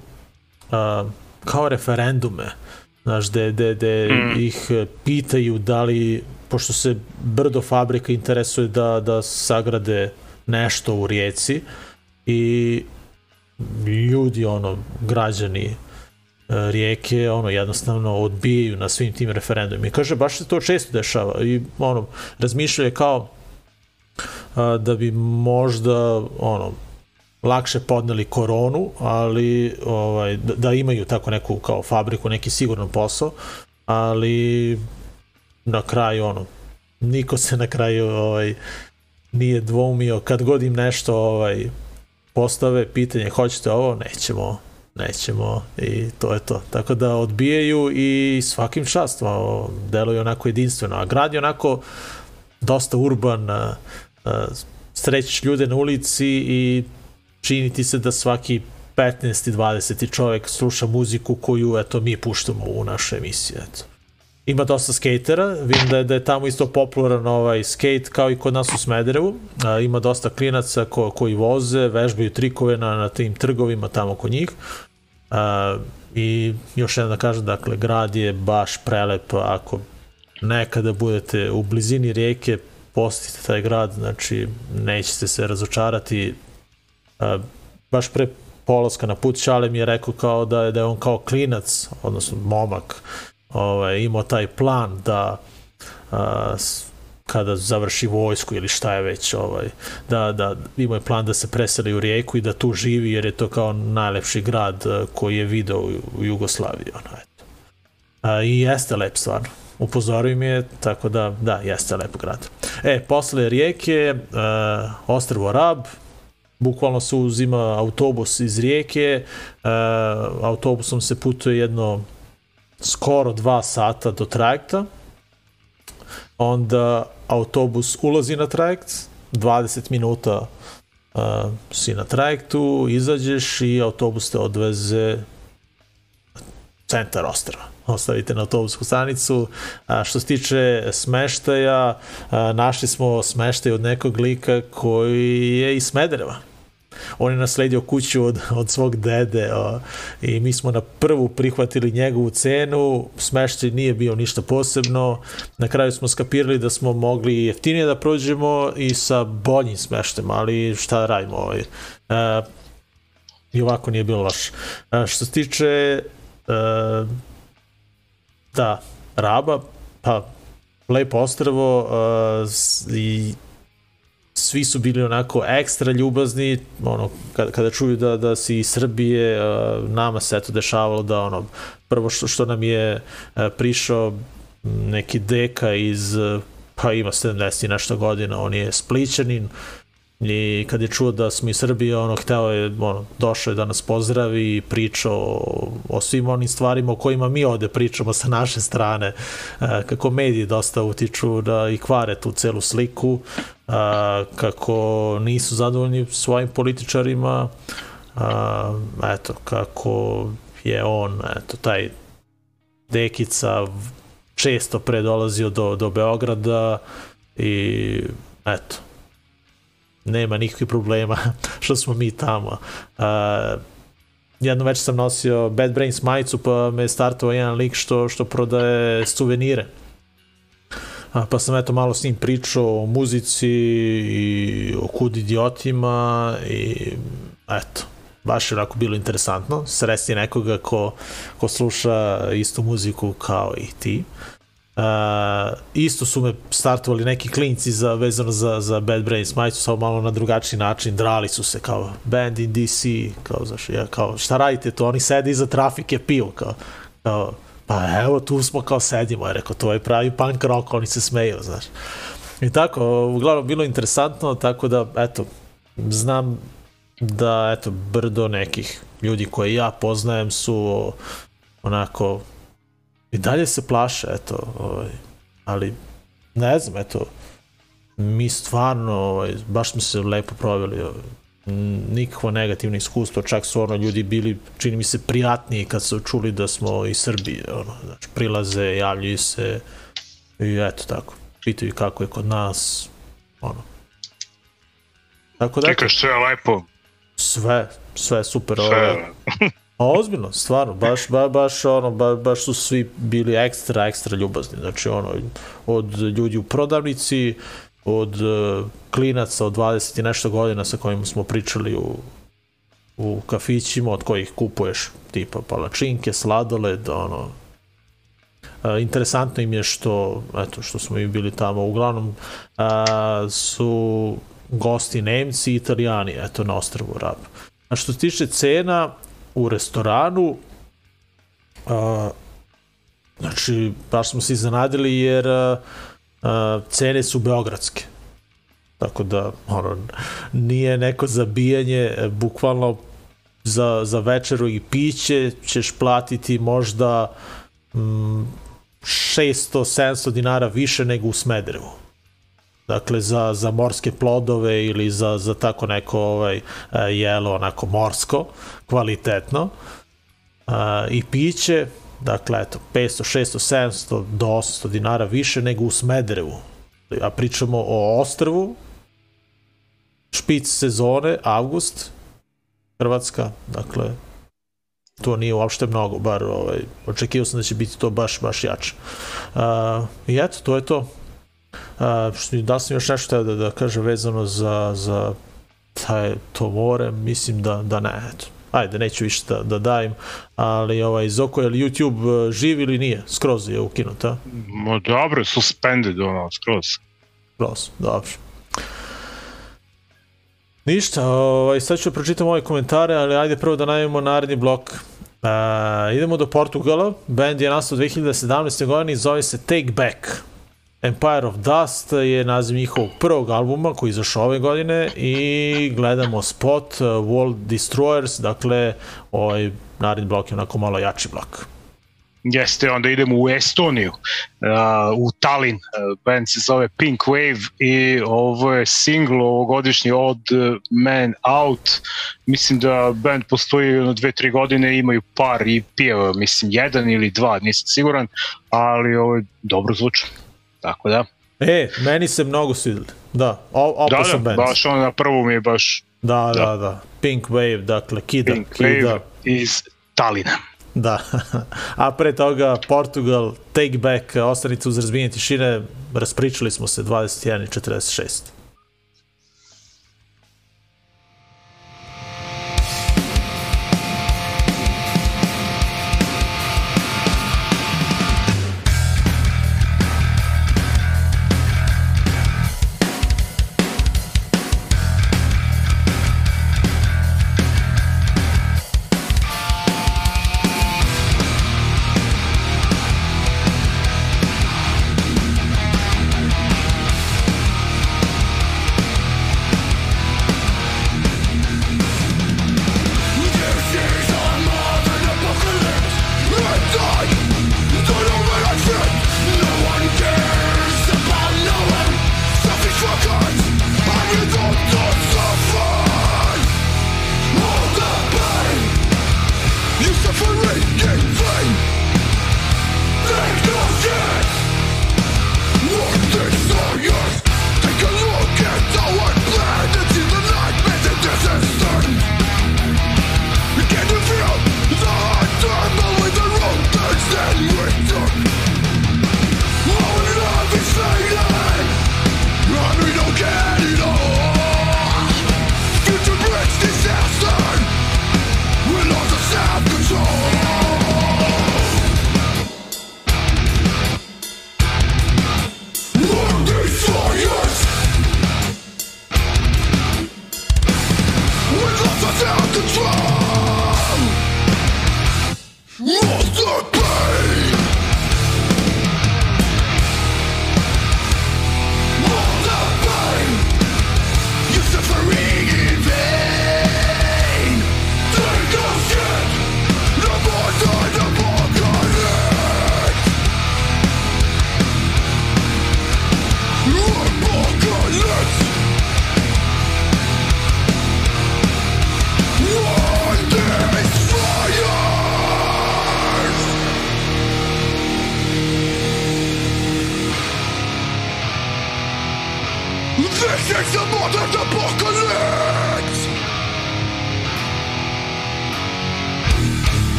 Speaker 3: kao referendume, znaš, gde, gde, gde mm. ih pitaju da li, pošto se brdo fabrika interesuje da, da sagrade nešto u rijeci i ljudi, ono, građani rijeke ono jednostavno odbijaju na svim tim referendumima. I kaže, baš se to često dešava i ono, razmišljaju kao a, da bi možda ono, lakše podneli koronu, ali ovaj, da, da imaju tako neku kao fabriku, neki siguran posao, ali na kraju ono, niko se na kraju ovaj, nije dvoumio kad god im nešto ovaj, postave pitanje hoćete ovo, nećemo, nećemo i to je to. Tako da odbijaju i svakim častom deluju onako jedinstveno, a grad je onako dosta urban, srećeš ljude na ulici i čini ti se da svaki 15. 20. čovek sluša muziku koju eto mi puštamo u našoj emisiji eto. Ima dosta skatera, vidim da je, da je tamo isto popularan ovaj skate kao i kod nas u Smederevu. A, ima dosta klinaca ko, koji voze, vežbaju trikove na, na tim trgovima tamo kod njih. A, I još jedno da kažem, dakle, grad je baš prelep ako nekada budete u blizini rijeke, postite taj grad, znači nećete se razočarati. A, baš pre polaska na put Šale mi je rekao kao da da je on kao klinac, odnosno momak, ovaj, imao taj plan da a, kada završi vojsku ili šta je već, ovaj, da, da imao je plan da se preseli u Rijeku i da tu živi jer je to kao najlepši grad koji je video u, Jugoslaviji. Ono, eto. A, I jeste lep stvarno. Upozorio mi je, tako da, da, jeste lep grad. E, posle Rijeke, uh, Ostrvo Rab, bukvalno se uzima autobus iz Rijeke, uh, autobusom se putuje jedno skoro dva sata do trajekta, onda autobus ulazi na trajekt, 20 minuta uh, si na trajektu, izađeš i autobus te odveze centar ostrava. Ostavite na autobusku stanicu. A, što se tiče smeštaja, a, našli smo smeštaj od nekog lika koji je iz Smedereva on je nasledio kuću od, od svog dede o, i mi smo na prvu prihvatili njegovu cenu, smeštaj nije bio ništa posebno, na kraju smo skapirali da smo mogli jeftinije da prođemo i sa boljim smeštem, ali šta da radimo ovaj. E, I ovako nije bilo loše. E, što se tiče e, da, Raba, pa lepo ostravo uh, i svi su bili onako ekstra ljubazni, ono, kada, kada čuju da, da si iz Srbije, nama se eto dešavalo da ono, prvo što, što nam je prišao neki deka iz, pa ima 70 i nešto godina, on je spličanin, I kad je čuo da smo iz Srbije, ono, hteo je, ono, došao je da nas pozdravi i pričao o, svim onim stvarima o kojima mi ovde pričamo sa naše strane, e, kako mediji dosta utiču da i kvare tu celu sliku, e, kako nisu zadovoljni svojim političarima, e, eto, kako je on, eto, taj Dekica često predolazio do, do Beograda i eto, nema nikakvih problema što smo mi tamo. Uh, jedno već sam nosio Bad Brains majicu pa me startovao jedan lik što, što prodaje suvenire. A, pa sam eto malo s njim pričao o muzici i o kud idiotima i eto, baš je onako bilo interesantno sresti nekoga ko, ko sluša istu muziku kao i ti. Uh, Uh, isto su me startovali neki klinci za, vezano za, za Bad Brains majicu, samo malo na drugačiji način, drali su se kao band in DC, kao, znaš, ja, kao šta radite to, oni sede iza trafike, piju, kao, kao pa evo tu smo kao sedimo, je rekao, to je pravi punk rock, oni se smeju, znaš. I tako, uglavnom bilo interesantno, tako da, eto, znam da, eto, brdo nekih ljudi koje ja poznajem su onako I dalje se plaše, eto, ovaj, ali ne znam, eto, mi stvarno, ovaj, baš smo se lepo proveli, ovaj, nikakvo negativno iskustvo, čak su ono ljudi bili, čini mi se, prijatniji kad su čuli da smo iz Srbije, ono, znači, prilaze, javljaju se i eto tako, pitaju kako je kod nas, ono.
Speaker 4: Tako da, Čekaš sve lepo.
Speaker 3: Sve, sve super. Sve. Ovaj, A ozbiljno, stvarno, baš, ba, baš, ono, ba, baš su svi bili ekstra, ekstra ljubazni. Znači, ono, od ljudi u prodavnici, od uh, klinaca od 20 i nešto godina sa kojima smo pričali u, u kafićima od kojih kupuješ tipa palačinke, sladoled, ono, Uh, interesantno im je što, eto, što smo i bili tamo, uglavnom uh, su gosti Nemci i Italijani, eto, na ostrvu Rab. A što se tiče cena u restoranu, uh, znači, baš smo se iznenadili jer uh, cene su beogradske. Tako da, ono, nije neko zabijanje, bukvalno za, za večeru i piće ćeš platiti možda mm, 600-700 dinara više nego u Smederevu. Dakle, za, za morske plodove ili za, za tako neko ovaj, e, jelo onako morsko, kvalitetno. A, I piće, dakle, eto, 500, 600, 700 do 800 dinara više nego u Smederevu. A pričamo o ostrvu, špic sezone, avgust, Hrvatska, dakle, to nije uopšte mnogo, bar ovaj, očekivao sam da će biti to baš, baš jače. Uh, I eto, to je to. Uh, što, da sam još nešto da, da kažem vezano za, za taj, to more, mislim da, da ne, eto. Ajde, neću više da, da dajem, ali ovaj, Zoko, je li YouTube živ ili nije? Skroz je ukinut, a?
Speaker 4: Ma dobro, suspended ono, skroz.
Speaker 3: Skroz, dobro. Ništa, ovaj, sad ću pročitam ove komentare, ali ajde prvo da najavimo naredni blok. Uh, idemo do Portugala, band je nastao 2017. godine i zove se Take Back. Empire of Dust je naziv njihovog prvog albuma koji izašao ove godine i gledamo spot uh, World Destroyers, dakle ovaj naredni blok je onako malo jači blok.
Speaker 4: Jeste, onda idemo u Estoniju, uh, u Tallinn, uh, band se zove Pink Wave i ovo je single ovogodišnji od Man Out. Mislim da band postoji jedno dve, tri godine, imaju par i pijeva, mislim jedan ili dva, nisam siguran, ali ovo je dobro zvuči. Tako da.
Speaker 3: E, meni se mnogo svidili. Da, o,
Speaker 4: Da, da,
Speaker 3: band.
Speaker 4: baš ono na prvu mi je baš
Speaker 3: Da, da,
Speaker 4: da.
Speaker 3: da. Pink Wave, dakle, Kida,
Speaker 4: Pink
Speaker 3: Kida.
Speaker 4: Wave iz Talina.
Speaker 3: Da. A pre toga Portugal, Take Back, Ostanica uz razbijenje tišine, raspričali smo se 21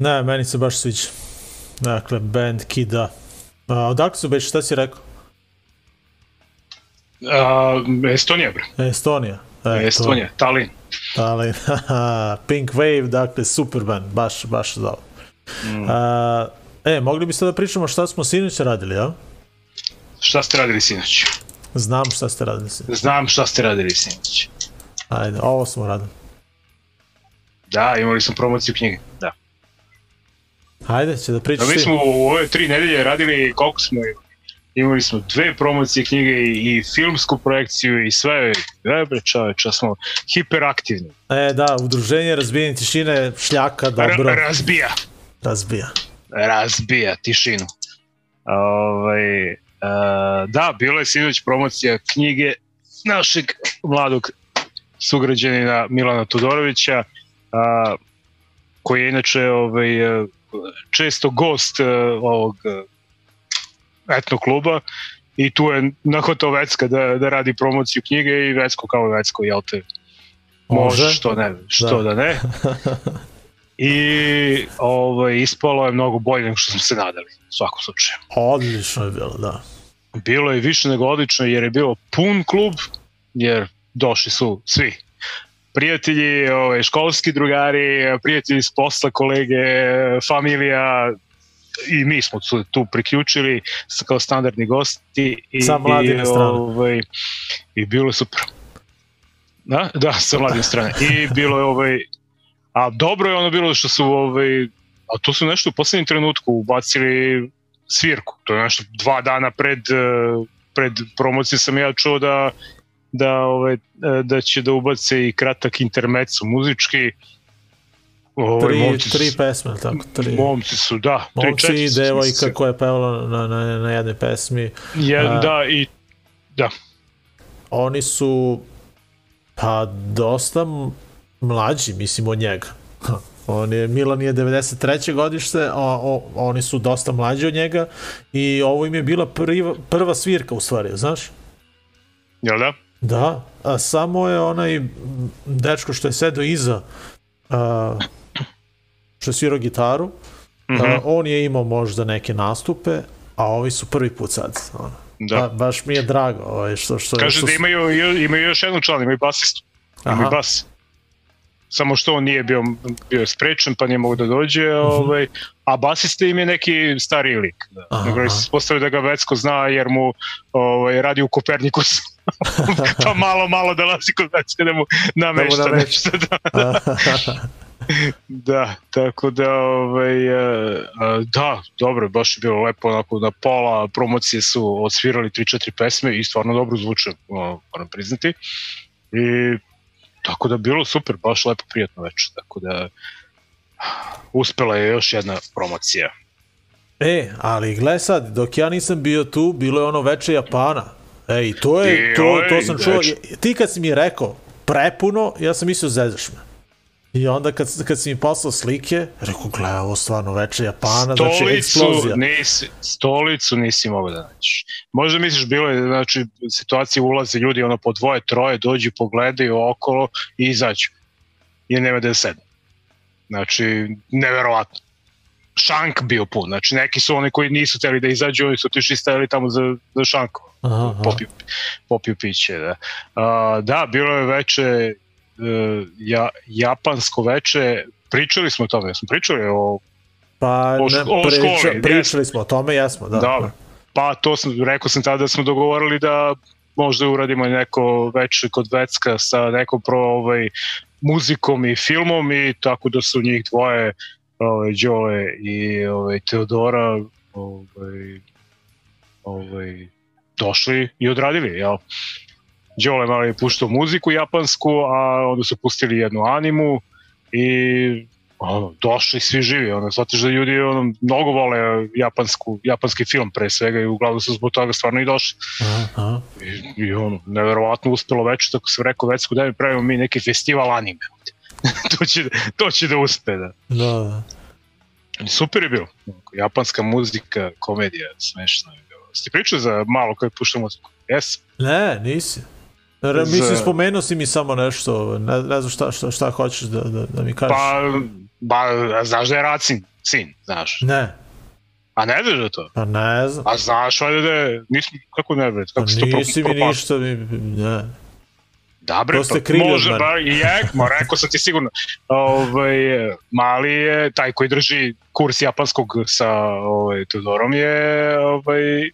Speaker 3: Ne, meni se baš sviđa. Dakle, band Kida. A, odakle su već, šta si rekao?
Speaker 4: A, Estonija, bre.
Speaker 3: Estonija. E,
Speaker 4: Estonija, Tallinn.
Speaker 3: To, ali, haha, Pink Wave, dakle, super band, baš, baš za ovo. A, e, mogli biste da pričamo šta smo sinoć radili, ja?
Speaker 4: Šta ste radili sinoć?
Speaker 3: Znam šta ste radili sinoć.
Speaker 4: Znam šta ste radili sinoć.
Speaker 3: Ajde, ovo smo radili.
Speaker 4: Da, imali smo promociju knjige. Da.
Speaker 3: Ajde, će da
Speaker 4: Da,
Speaker 3: pričaš
Speaker 4: mi
Speaker 3: ti.
Speaker 4: smo u ove tri nedelje radili, koliko smo imali? Smo dve promocije knjige i, i filmsku projekciju i sve. E, bre, čoveče, smo hiperaktivni.
Speaker 3: E, da, udruženje razbijenje tišine, šljaka, dobro,
Speaker 4: Ra- razbija.
Speaker 3: razbija.
Speaker 4: razbija tišinu. Ovaj, e, da, bila je sinoć promocija knjige našeg mladog sugrađanina Milana Todorovića, a, koji je inače ovaj, e, često gost e, ovog e, etno kluba i tu je nahvatao Vecka da, da radi promociju knjige i Vecko kao Vecko, jel te? Može,
Speaker 3: Može.
Speaker 4: što ne, što da,
Speaker 3: Da.
Speaker 4: ne. I ovaj, ispalo je mnogo bolje nego što smo se nadali, u svakom slučaju.
Speaker 3: Odlično je bilo, da.
Speaker 4: Bilo je više nego odlično jer je bio pun klub, jer došli su svi prijatelji, ovaj, školski drugari, prijatelji s posla, kolege, familija i mi smo tu, tu priključili kao standardni gosti i,
Speaker 3: Sa mladine
Speaker 4: i,
Speaker 3: strane.
Speaker 4: ovaj, i bilo je super. Da, da, sa mladine strane. I bilo je ovaj, a dobro je ono bilo što su ovaj, a to su nešto u poslednjem trenutku ubacili svirku. To je nešto dva dana pred, eh, pred promocije sam ja čuo da da ovaj, da će da ubace i kratak intermezzo muzički. Ovaj,
Speaker 3: Tri,
Speaker 4: momci su-
Speaker 3: tri pesme, tako? Tri.
Speaker 4: Momci su, da. tri,
Speaker 3: Momci
Speaker 4: četiri
Speaker 3: i devojka
Speaker 4: mislim,
Speaker 3: koja je pevala na, na, na jednoj pesmi.
Speaker 4: Je,
Speaker 3: A-
Speaker 4: da, i
Speaker 3: Oni su pa dosta mlađi, mislim, od njega. On je, Milan je 93. godište, a o, oni su dosta mlađi od njega i ovo im je bila prva, prva svirka u stvari, znaš?
Speaker 4: jel da?
Speaker 3: Da, a samo je onaj dečko što je sedao iza, a, što je svirao gitaru,
Speaker 4: Mhm.
Speaker 3: uh, on je imao možda neke nastupe, a ovi su prvi put sad. Ono.
Speaker 4: Da.
Speaker 3: Ba, baš mi je drago ovaj, što, što,
Speaker 4: Kaže
Speaker 3: što
Speaker 4: da imaju, imaju još jednu član, imaju basistu. Imaju
Speaker 3: Aha.
Speaker 4: bas. Samo što on nije bio, bio sprečen, pa nije mogo da dođe,
Speaker 3: Mhm.
Speaker 4: ovaj, a basista im je neki stariji lik. Da. Nego se ispostavio da ga Vecko zna jer mu ovaj, radi u Kopernikusu. pa malo, malo dolazi kod Vecka da mu namešta
Speaker 3: namešta.
Speaker 4: nešto. Da. Da, tako da, ovaj, e, e, da, dobro, baš je bilo lepo, onako, na pola promocije su odsvirali 3-4 pesme i stvarno dobro zvuče, o, moram priznati. I tako da bilo super, baš lepo, prijatno večer, tako da uspela je još jedna promocija.
Speaker 3: E, ali gle sad, dok ja nisam bio tu, bilo je ono veče Japana. Ej, to je, to,
Speaker 4: ovaj
Speaker 3: to sam čuo. Ti kad si mi rekao prepuno, ja sam mislio zezaš me. I onda kad, kad si mi poslao slike, rekao, gle, ovo stvarno veče Japana, znači
Speaker 4: Stolicu,
Speaker 3: eksplozija.
Speaker 4: nisi, stolicu nisi mogao da nađeš. Možda misliš, bilo je, znači, situacije ulaze ljudi, ono, po dvoje, troje, dođu, pogledaju okolo i izađu. I nema da sedne. Znači, neverovatno. Šank bio pun, znači neki su oni koji nisu teli da izađu, oni su otišli stajali tamo za, za šanku
Speaker 3: Aha,
Speaker 4: popiju, popiju piće. Da, A, da bilo je veče, e, ja, japansko veče, pričali smo o tome, smo pričali o
Speaker 3: Pa,
Speaker 4: O
Speaker 3: ne,
Speaker 4: o
Speaker 3: priča,
Speaker 4: školi,
Speaker 3: pričali smo o tome, jesmo, da.
Speaker 4: Da, pa to sam, rekao sam tada da smo dogovorili da možda uradimo neko veče kod Vecka sa nekom pro ovaj, muzikom i filmom i tako da su njih dvoje ovaj, Đole i ovaj, Teodora ovaj, ovaj, došli i odradili, jel? Đole malo je puštao muziku japansku, a onda su pustili jednu animu i ono, došli svi živi, ono, shvatiš da ljudi ono, mnogo vole japansku, japanski film pre svega i uglavnom su zbog toga stvarno i došli.
Speaker 3: Aha.
Speaker 4: I, i ono, neverovatno uspelo već, tako sam rekao Vecku, daj mi pravimo mi neki festival anime. to, će, to će da uspe, da.
Speaker 3: Da, da.
Speaker 4: Super je bilo. Japanska muzika, komedija, smešno je bilo. Ste pričali za malo koji pušta muziku? Jes?
Speaker 3: Ne, nisi. Re,
Speaker 4: Za-
Speaker 3: mislim, spomenuo si mi samo nešto, ne, ne znam šta, šta, šta hoćeš da, da, da mi kažeš.
Speaker 4: Pa, ba, znaš da je Racin, sin, znaš.
Speaker 3: Ne,
Speaker 4: A ne znaš da to?
Speaker 3: pa ne znam.
Speaker 4: A znaš, valjda da je, nisam, kako ne
Speaker 3: Pa
Speaker 4: kako se to pro-
Speaker 3: nisi mi ništa, mi, ne.
Speaker 4: Da bre,
Speaker 3: To ste
Speaker 4: pa
Speaker 3: krili od
Speaker 4: može, bar je, ma rekao sam ti sigurno. Ovaj, mali je, taj koji drži kurs japanskog sa ovaj, Teodorom je ovaj,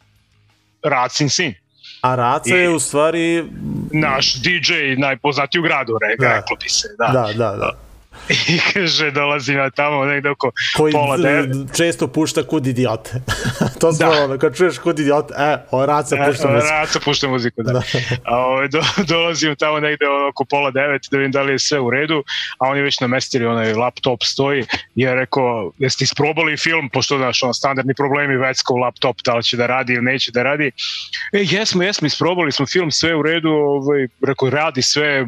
Speaker 4: Racin sin.
Speaker 3: A Raca
Speaker 4: I-
Speaker 3: je u stvari...
Speaker 4: Naš DJ najpoznatiji u gradu, re,
Speaker 3: Da.
Speaker 4: reklo bi se. Da.
Speaker 3: Da, da, da.
Speaker 4: I kaže, dolazim ja tamo negde oko
Speaker 3: Koji
Speaker 4: pola devet.
Speaker 3: često pušta kud idiote. to smo
Speaker 4: Da.
Speaker 3: ono, kad čuješ kud idiote, e, o Raca pušta muziku.
Speaker 4: Raca pušta muziku, da.
Speaker 3: Da.
Speaker 4: A, ovaj, do, dolazim tamo negde oko pola devet da vidim da li je sve u redu, a oni već namestili onaj laptop stoji i ja rekao, jeste isprobali film, pošto znaš, ono, standardni problemi Veckov laptop, da li će da radi ili neće da radi. E, jesmo, jesmo, isprobali smo film, sve u redu, ovaj, rekao, radi sve,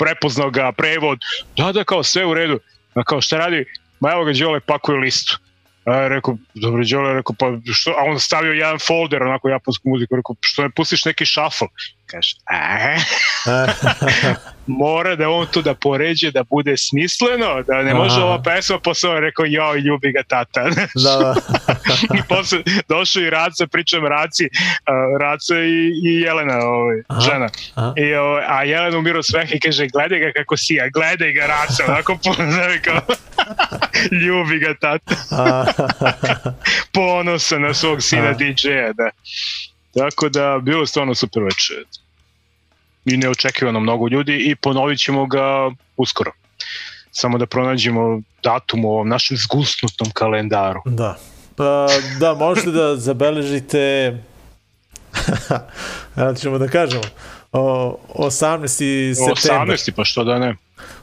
Speaker 4: prepoznao ga, prevod, da, da, kao sve u redu. A kao šta radi? Ma evo ga Đole pakuje listu. A rekao, dobro Đole, rekao, pa što, a on stavio jedan folder, onako japansku muziku, rekao, što ne pustiš neki shuffle? Kaže, e, mora da on to da poređe, da bude smisleno, da ne može
Speaker 3: Aha.
Speaker 4: ova pesma, posle on rekao, joj, ljubi ga tata.
Speaker 3: da, da.
Speaker 4: I posle došao i Raca, pričam Raci, a, Raca i, i Jelena, ovaj,
Speaker 3: Aha.
Speaker 4: žena.
Speaker 3: Aha.
Speaker 4: I, ovaj, a Jelena umiru sveh i kaže, gledaj ga kako sija, gledaj ga Raca, onako puno, kao, ljubi ga tata,
Speaker 3: A,
Speaker 4: ponosan na svog sina
Speaker 3: A.
Speaker 4: DJ-a, da. Tako da, bilo je stvarno super večer. I neočekivano mnogo ljudi i ponovit ćemo ga uskoro. Samo da pronađemo datum u ovom našem zgusnutom kalendaru.
Speaker 3: da. Pa, da, možete da zabeležite Evo ćemo da kažemo o, 18. septembar
Speaker 4: 18. pa što da ne.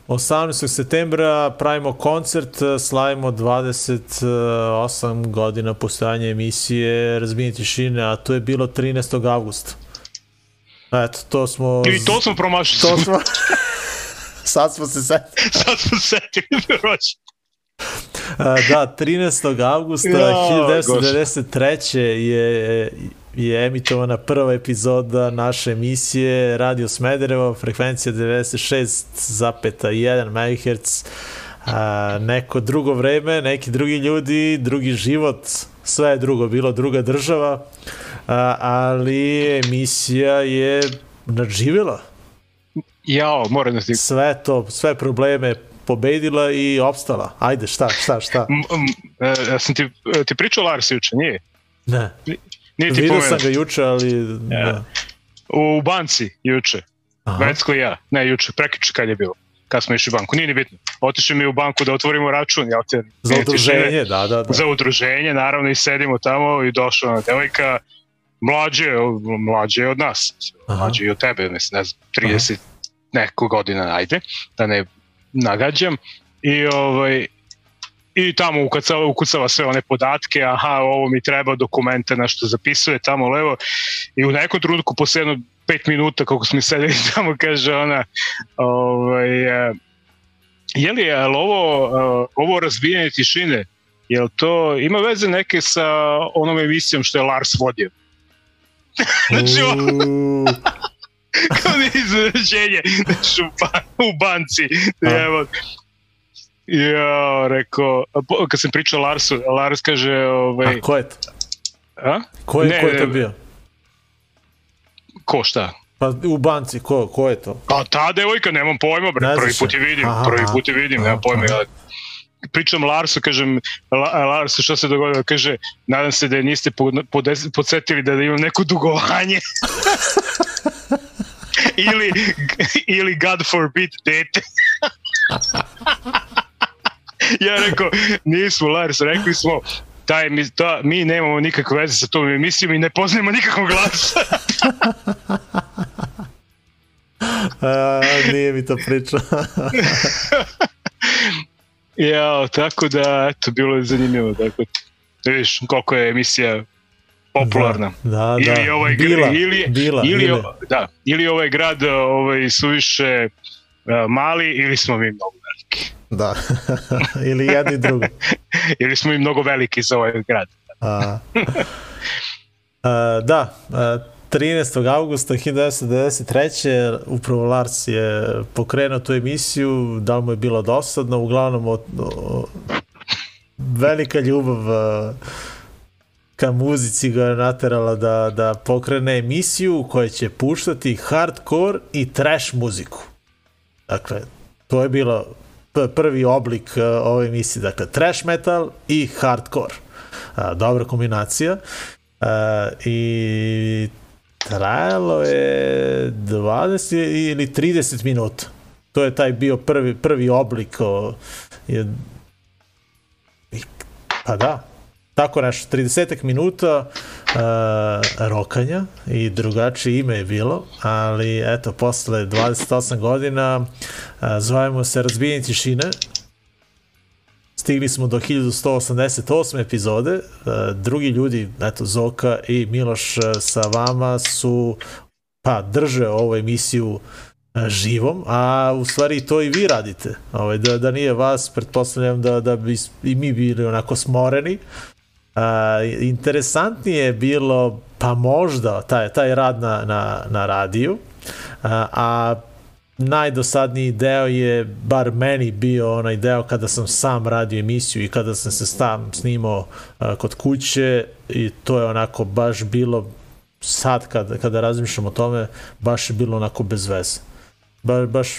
Speaker 3: 18. septembra pravimo koncert, slavimo 28 godina postojanja emisije Razbijenje tišine, a to je bilo 13. avgusta. Eto, to smo...
Speaker 4: I to smo promašili.
Speaker 3: to smo... Sad smo se setili.
Speaker 4: Sad smo setili proći.
Speaker 3: A, Da, 13. avgusta
Speaker 4: Ja,
Speaker 3: 1993. je, je emitovana prva epizoda naše emisije Radio Smederevo, frekvencija 96,1 MHz. a, neko drugo vreme, neki drugi ljudi, drugi život, sve je drugo, bilo druga država, a, ali emisija je nadživjela
Speaker 4: Jao, moram da ti...
Speaker 3: sve to, sve probleme pobedila i opstala. Ajde, šta, šta, šta?
Speaker 4: M, m, e, ja sam ti, e, ti pričao Lars juče, nije?
Speaker 3: Ne,
Speaker 4: Nije ti
Speaker 3: vidio sam ga juče, ali... Ne.
Speaker 4: U banci juče.
Speaker 3: Aha.
Speaker 4: Vecko i ja. Ne, juče, prekiče kad je bilo. Kad smo išli u banku. Nije ni bitno. Otišli mi u banku da otvorimo račun. Ja te,
Speaker 3: Za udruženje, da, da, da.
Speaker 4: Za udruženje, naravno, i sedimo tamo i došla ona devojka, mlađe, mlađe od nas,
Speaker 3: Aha.
Speaker 4: mlađe i od tebe, mislim, ne znam, 30 neko godina, ajde, da ne nagađam. I ovaj, i tamo ukucava, ukucava sve one podatke, aha, ovo mi treba, dokumente, nešto zapisuje tamo levo. I u nekom trenutku posle jedno pet minuta kako smo sedeli tamo kaže ona ovaj, e, je li, je ovo, e, ovo razbijanje tišine jel to ima veze neke sa onom emisijom što je Lars vodio? Znači ono kao izraženje znači, u, ba, u banci evo Ja, rekao, kad sam pričao Larsu, Lars kaže, ovaj,
Speaker 3: a ko je to?
Speaker 4: a?
Speaker 3: Ko je,
Speaker 4: Ne,
Speaker 3: ko je to bio?
Speaker 4: ko šta?
Speaker 3: Pa u banci, ko, ko je to?
Speaker 4: Pa ta devojka, nemam pojma, bre,
Speaker 3: Ne
Speaker 4: prvi put
Speaker 3: je.
Speaker 4: vidim,
Speaker 3: Aha,
Speaker 4: prvi put je vidim,
Speaker 3: Aha,
Speaker 4: nemam pojma.
Speaker 3: aha.
Speaker 4: Ja pričam Larsu, kažem, La, Larsu, šta se dogodilo? Kaže, nadam se da je niste pod- podes- podsjetili da imam neko dugovanje. ili, ili God forbid dete. ja rekao, nismo Lars, rekli smo, taj, mi, ta, mi nemamo nikakve veze sa tom emisijom i ne poznajemo nikakvog glasa.
Speaker 3: A, nije mi to pričao.
Speaker 4: Ja, tako da, eto, bilo je zanimljivo. Dakle, da vidiš koliko je emisija popularna.
Speaker 3: Da, da.
Speaker 4: ili ovaj gr-
Speaker 3: bila,
Speaker 4: ili,
Speaker 3: bila,
Speaker 4: ili,
Speaker 3: bila.
Speaker 4: o- da, ili ovaj grad ovaj, suviše uh, mali ili smo mi mnogo.
Speaker 3: Da. ili jedno i drugo.
Speaker 4: Ili smo mi mnogo veliki za ovaj grad.
Speaker 3: A, a, da, a, 13. augusta 1993. upravo Lars je pokrenuo tu emisiju, da mu je bilo dosadno, uglavnom o, o, velika ljubav a, ka muzici ga je naterala da, da pokrene emisiju koja će puštati hardcore i trash muziku. Dakle, to je bilo p- prvi oblik uh, ove emisije, dakle trash metal i hardcore. Uh, dobra kombinacija. Uh, I trajalo je 20 ili 30 minuta. To je taj bio prvi, prvi oblik je, pa da, tako nešto, 30 minuta uh, rokanja i drugačije ime je bilo, ali eto, posle 28 godina uh, zovemo se Razbijenje tišine, stigli smo do 1188 epizode, drugi ljudi, eto, Zoka i Miloš sa vama su, pa, drže ovu emisiju živom, a u stvari to i vi radite. Ovaj, da, da nije vas, pretpostavljam da, da bi i mi bili onako smoreni. A, interesantnije je bilo, pa možda, taj, taj rad na, na, na radiju, a, a najdosadniji deo je, bar meni bio onaj deo kada sam sam radio emisiju i kada sam se sam snimao a, kod kuće i to je onako baš bilo sad kada, kada razmišljam o tome, baš je bilo onako bez veze. Ba, baš,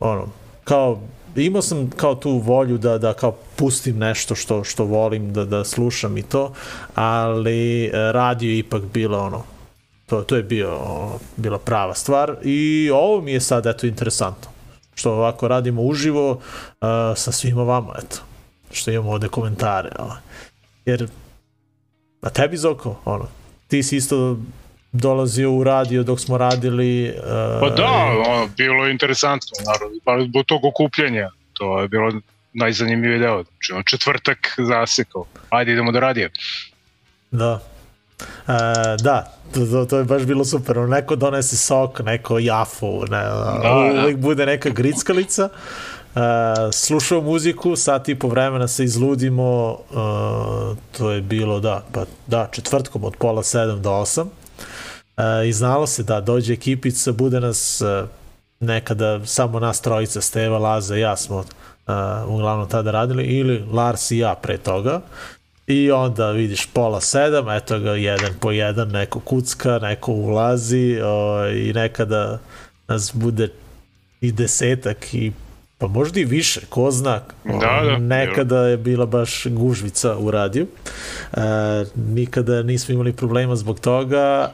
Speaker 3: ono, kao, imao sam kao tu volju da, da kao pustim nešto što, što volim da, da slušam i to, ali e, radio je ipak bilo ono, to, to je bio, bila prava stvar i ovo mi je sad eto interesantno što ovako radimo uživo uh, sa svima vama eto što imamo ovde komentare ovaj. jer a tebi Zoko ono ti si isto dolazio u radio dok smo radili uh,
Speaker 4: Pa da, ono, bilo je interesantno, naravno, pa zbog tog okupljanja, to je bilo najzanimljiviji deo. Znači, ono, četvrtak zasekao, ajde idemo da radije.
Speaker 3: Da. E, da, to, to, je baš bilo super. Neko donese sok, neko jafu, ne, da, uvijek bude neka grickalica. E, slušao muziku, sat i po vremena se izludimo, e, to je bilo, da, pa da, četvrtkom od pola sedam do osam. E, I znalo se da dođe ekipica, bude nas e, nekada samo nas trojica, Steva, Laza i ja smo uh, uglavnom tada radili, ili Lars i ja pre toga. I onda vidiš pola sedam, eto ga jedan po jedan, neko kucka, neko ulazi o, i nekada nas bude i desetak i pa možda i više, ko zna.
Speaker 4: Da, da.
Speaker 3: Nekada je bila baš gužvica u radiju. E, nikada nismo imali problema zbog toga.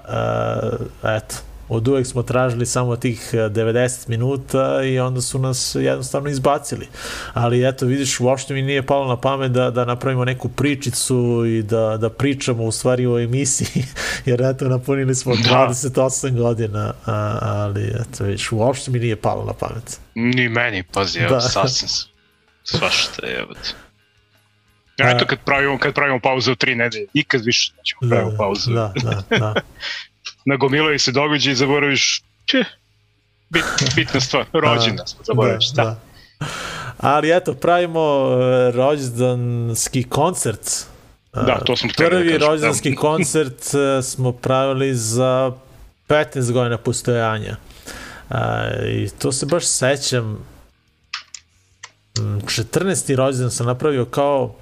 Speaker 3: E, eto, od uvek smo tražili samo tih e, 90 minuta i onda su nas jednostavno izbacili. Ali eto, vidiš, uopšte mi nije palo na pamet da, da napravimo neku pričicu i da, da pričamo u stvari o emisiji, jer eto, napunili smo
Speaker 4: Da.
Speaker 3: 28 godina, a, ali eto, vidiš, uopšte mi nije palo na pamet.
Speaker 4: Ni meni, pazi, evo,
Speaker 3: Da.
Speaker 4: da. sasvim svašta je, evo. Ja, eto kad pravimo, kad pravimo pauzu u tri nedelje, nikad više nećemo pravimo pauzu.
Speaker 3: Da, da, da.
Speaker 4: Nagomilaju se događaji i zaboraviš, če, bit, bitna stvar, rođena smo, zaboraviš, da,
Speaker 3: da. Ali eto, pravimo e, rođendanski koncert. E,
Speaker 4: Da, to smo da
Speaker 3: Prvi
Speaker 4: kažem,
Speaker 3: rođendanski koncert e, smo pravili za 15 godina postojanja. I to se baš sećam. Mm, 14. rođendan sam napravio kao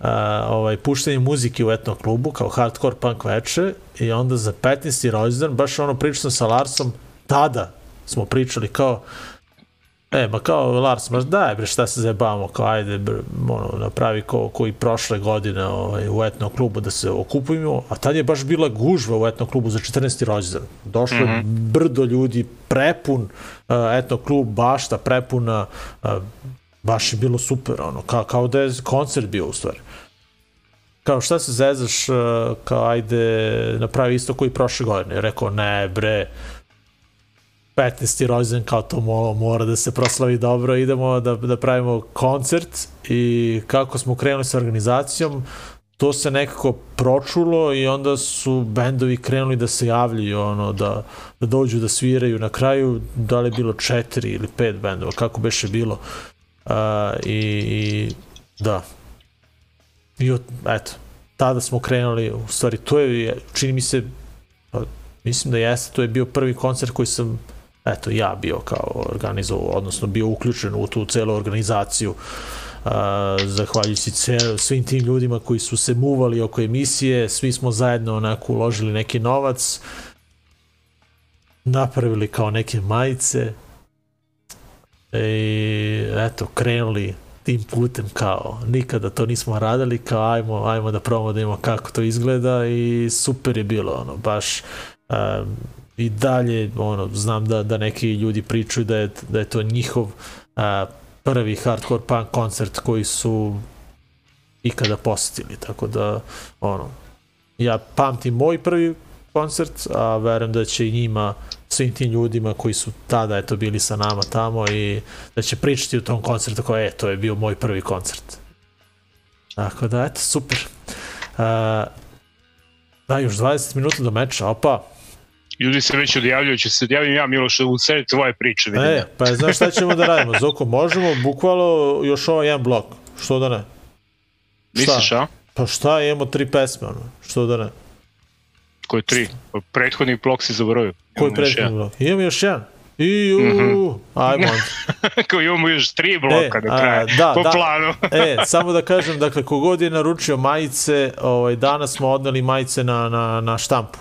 Speaker 3: a, ovaj, puštanje muzike u etno klubu, kao hardcore punk veče i onda za 15. rođendan, baš ono sam sa Larsom, tada smo pričali kao E, ma kao Lars, ma daj bre, šta se zajebamo, kao ajde, bre, ono, napravi ko, ko i prošle godine ovaj, u etno klubu da se okupujemo, a tad je baš bila gužva u etno klubu za 14. rođendan. Došlo mm -hmm. brdo ljudi, prepun uh, etno klub, bašta prepuna, uh, baš je bilo super, ono, kao, kao da je koncert bio u stvari. Kao šta se zezaš, uh, kao ajde, napravi isto koji prošle godine. Rekao, ne bre, 15. rođendan kao to mo, mora da se proslavi dobro, idemo da, da pravimo koncert i kako smo krenuli sa organizacijom, to se nekako pročulo i onda su bendovi krenuli da se javljaju, ono, da, da dođu da sviraju. Na kraju, da li je bilo četiri ili pet bendova, kako beše bilo. Uh, i, I da. I od, eto, tada smo krenuli, u stvari, to je, čini mi se, pa, mislim da jeste, to je bio prvi koncert koji sam eto ja bio kao organizovao, odnosno bio uključen u tu celu organizaciju uh, zahvaljujući cel, svim tim ljudima koji su se muvali oko emisije, svi smo zajedno onako uložili neki novac napravili kao neke majice i eto krenuli tim putem kao nikada to nismo radili kao ajmo, ajmo da probamo da imamo kako to izgleda i super je bilo ono baš um, i dalje ono znam da da neki ljudi pričaju da je da je to njihov a, prvi hardcore punk koncert koji su ikada posetili tako da ono ja pamtim moj prvi koncert a verujem da će i njima svim tim ljudima koji su tada eto bili sa nama tamo i da će pričati u tom koncertu kao e to je bio moj prvi koncert tako da eto super a, da još 20 minuta do meča opa
Speaker 4: Ljudi se već odjavljuju, će se odjavim ja Miloš u sred tvoje priče, vidim.
Speaker 3: E, pa znaš šta ćemo da radimo? Zoko, možemo bukvalo još ovaj jedan blok. Što da ne?
Speaker 4: Misliš, a?
Speaker 3: Pa šta, imamo tri pesme, ono. Što da ne?
Speaker 4: Koji tri? Prethodni blok si zaboravio.
Speaker 3: Koji prethodni blok? Imamo još jedan. I, u, mm -hmm. ajmo.
Speaker 4: Kao imamo još tri bloka
Speaker 3: E,
Speaker 4: do
Speaker 3: a,
Speaker 4: kraja,
Speaker 3: da,
Speaker 4: po
Speaker 3: da.
Speaker 4: planu.
Speaker 3: E, samo da kažem, dakle, kogod je naručio majice, ovaj, danas smo odneli majice na, na, na štampu.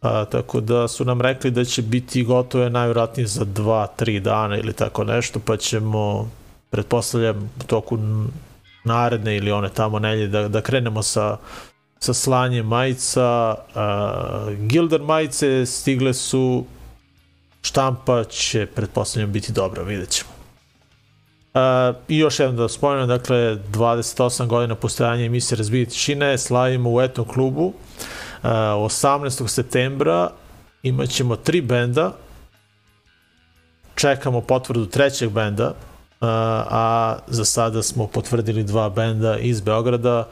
Speaker 3: A, tako da su nam rekli da će biti gotove najvjerojatnije za 2-3 dana ili tako nešto, pa ćemo, pretpostavljam, u toku naredne ili one tamo nelje da, da krenemo sa, sa slanjem majica. A, Gilder majice stigle su, štampa će, pretpostavljam, biti dobra, vidjet ćemo. Uh, I još jedno da spomenem, dakle, 28 godina postojanja emisije Razbije tišine, slavimo u etnom klubu. Uh, 18. septembra imat ćemo tri benda, čekamo potvrdu trećeg benda, uh, a za sada smo potvrdili dva benda iz Beograda.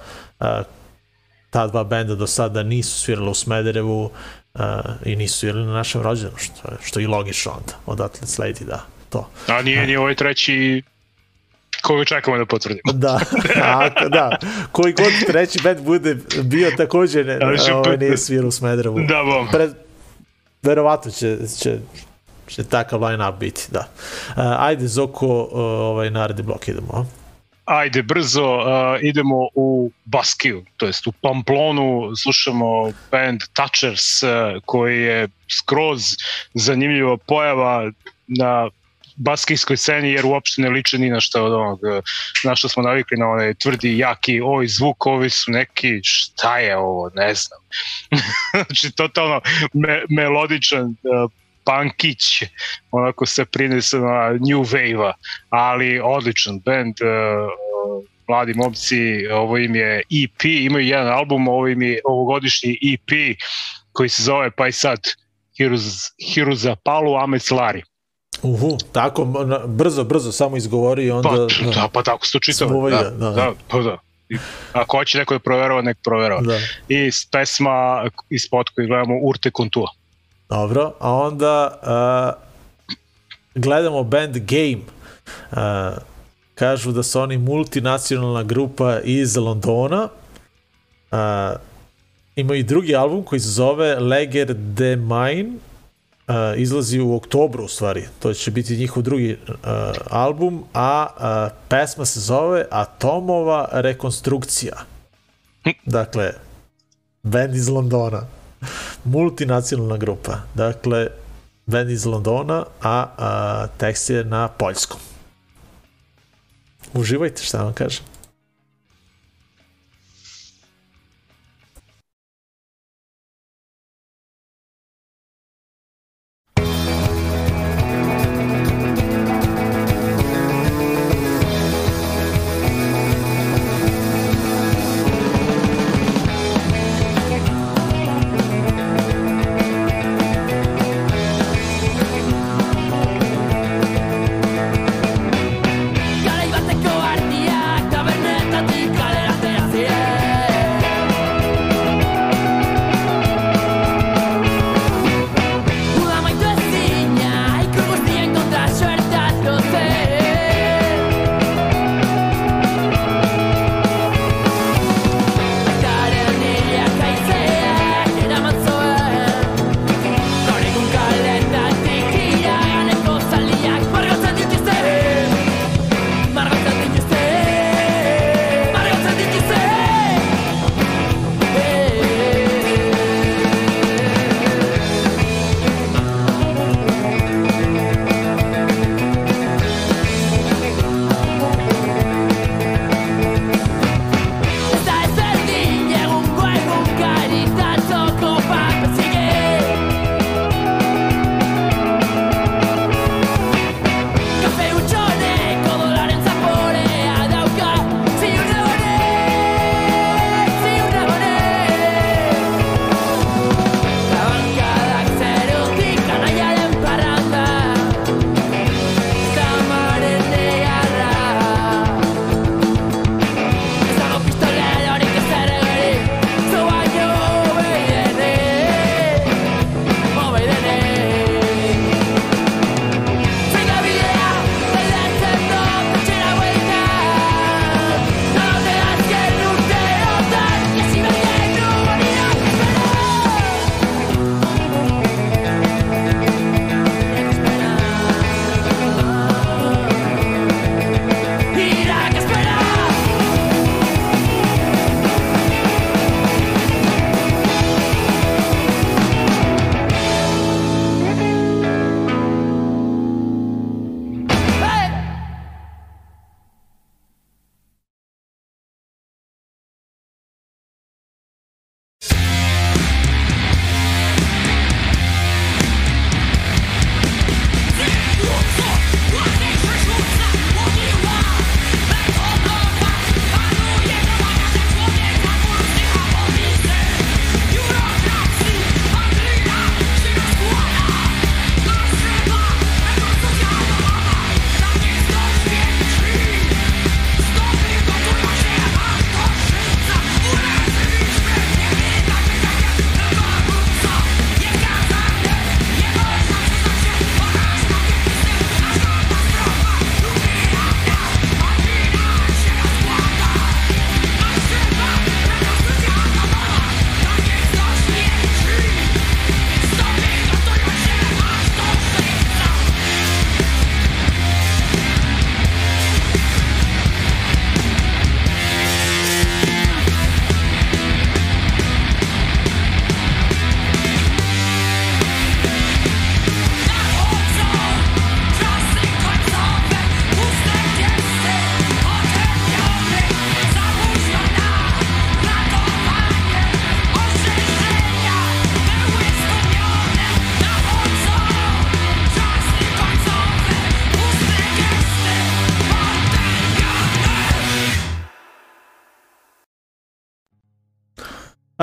Speaker 3: Uh, ta dva benda do sada nisu svirala u Smederevu uh, i nisu svirali na našem rođenu, što je, što je i logično onda. Odatle sledi da to.
Speaker 4: A nije ni ovaj treći koga čekamo da potvrdimo.
Speaker 3: Da, ako, da. Koji god treći band bude bio takođe ne,
Speaker 4: Ali će-
Speaker 3: ovaj, nije svirao u Smedrevu.
Speaker 4: Da, bom.
Speaker 3: Pred, verovatno će, će će takav line-up biti, da. Uh, ajde, Zoko, uh, ovaj naredni blok idemo. a?
Speaker 4: Ajde, brzo, uh, idemo u Baskiju, to jest u Pamplonu, slušamo band Touchers, uh, koji je skroz zanimljiva pojava na baskijskoj sceni, jer uopšte ne liče ni na što od onog, na što smo navikli na onaj tvrdi, jaki, ovi zvuk, ovi su neki, šta je ovo, ne znam. znači, totalno me, melodičan uh, punkić, onako se prinese na new wave-a, ali odličan band, uh, mladi momci, ovo im je EP, imaju jedan album, ovo im je ovogodišnji EP koji se zove pa i sad Heroes, Heroes Palu Amec Lari.
Speaker 3: Uhu, tako, na- brzo, brzo, samo izgovori i onda...
Speaker 4: Pa, da, pa tako se čitao. Da,
Speaker 3: da, da.
Speaker 4: da, pa da. I Ako hoće neko da proverava, nek proverava.
Speaker 3: da.
Speaker 4: I pesma iz spot koji gledamo Urte Kontua.
Speaker 3: Dobro, a onda uh, gledamo band Game. Uh, kažu da su oni multinacionalna grupa iz Londona. Uh, imaju i drugi album koji se zove Leger de Mine. Uh, izlazi u oktobru u stvari. To će biti njihov drugi uh, album, a uh, pesma se zove Atomova rekonstrukcija. Dakle, band iz Londona multinacionalna grupa. Dakle, band iz Londona, a, a tekst je na poljskom. Uživajte, šta vam kažem.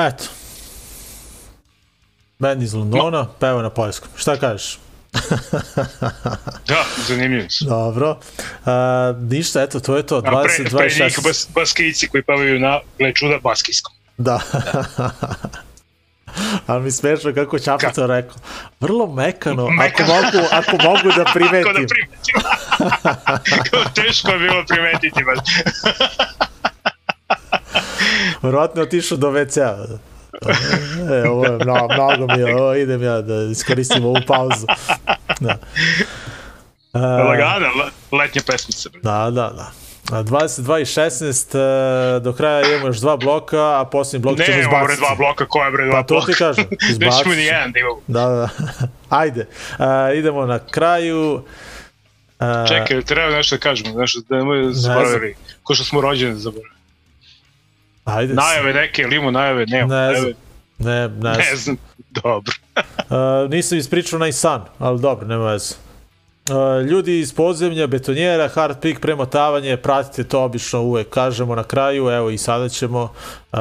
Speaker 3: Eto. Band iz Londona, peva na poljskom. Šta kažeš?
Speaker 4: Da, zanimljivo su.
Speaker 3: Dobro. A, ništa, eto, to je to.
Speaker 4: A
Speaker 3: 20,
Speaker 4: pre, pre
Speaker 3: 26.
Speaker 4: njih bas, baskijci koji pevaju na, gle čuda, baskijskom.
Speaker 3: Da. Ali mi smešno kako Ćapa to rekao. Vrlo mekano, ako
Speaker 4: Mekano.
Speaker 3: mogu, ako mogu da
Speaker 4: Kako da
Speaker 3: primetim.
Speaker 4: primetim? Teško je bilo primetiti baš.
Speaker 3: Verovatno je otišao do WC-a. E, ovo je mnogo, mnogo mi je, ovo idem ja da iskoristim ovu pauzu. Da. E,
Speaker 4: Lagana, le- letnja pesmica. bre.
Speaker 3: Da, da, da. A 22 i 16, e, do kraja imamo još dva bloka, a posljednji blok ćemo
Speaker 4: Ne, imamo bre
Speaker 3: izbaciti.
Speaker 4: dva bloka, koja bre dva
Speaker 3: Pa to
Speaker 4: bloka?
Speaker 3: ti kažem,
Speaker 4: Nećemo
Speaker 3: izbacit
Speaker 4: ni jedan da imamo.
Speaker 3: Da, da. Ajde, e, idemo na kraju. E,
Speaker 4: Čekaj, treba nešto da kažemo, nešto da nemoj zaboravili. Ko što smo rođeni zaboravili.
Speaker 3: Ajde.
Speaker 4: Najave neke, imamo najave, nema
Speaker 3: Ne znam. Ne, ne,
Speaker 4: Ne
Speaker 3: znam.
Speaker 4: dobro.
Speaker 3: Uh, nisam ispričao na san, ali dobro, nema veze. Ljudi iz podzemlja, betonjera, hard pick, premotavanje, pratite to obično uvek kažemo na kraju, evo i sada ćemo. Uh,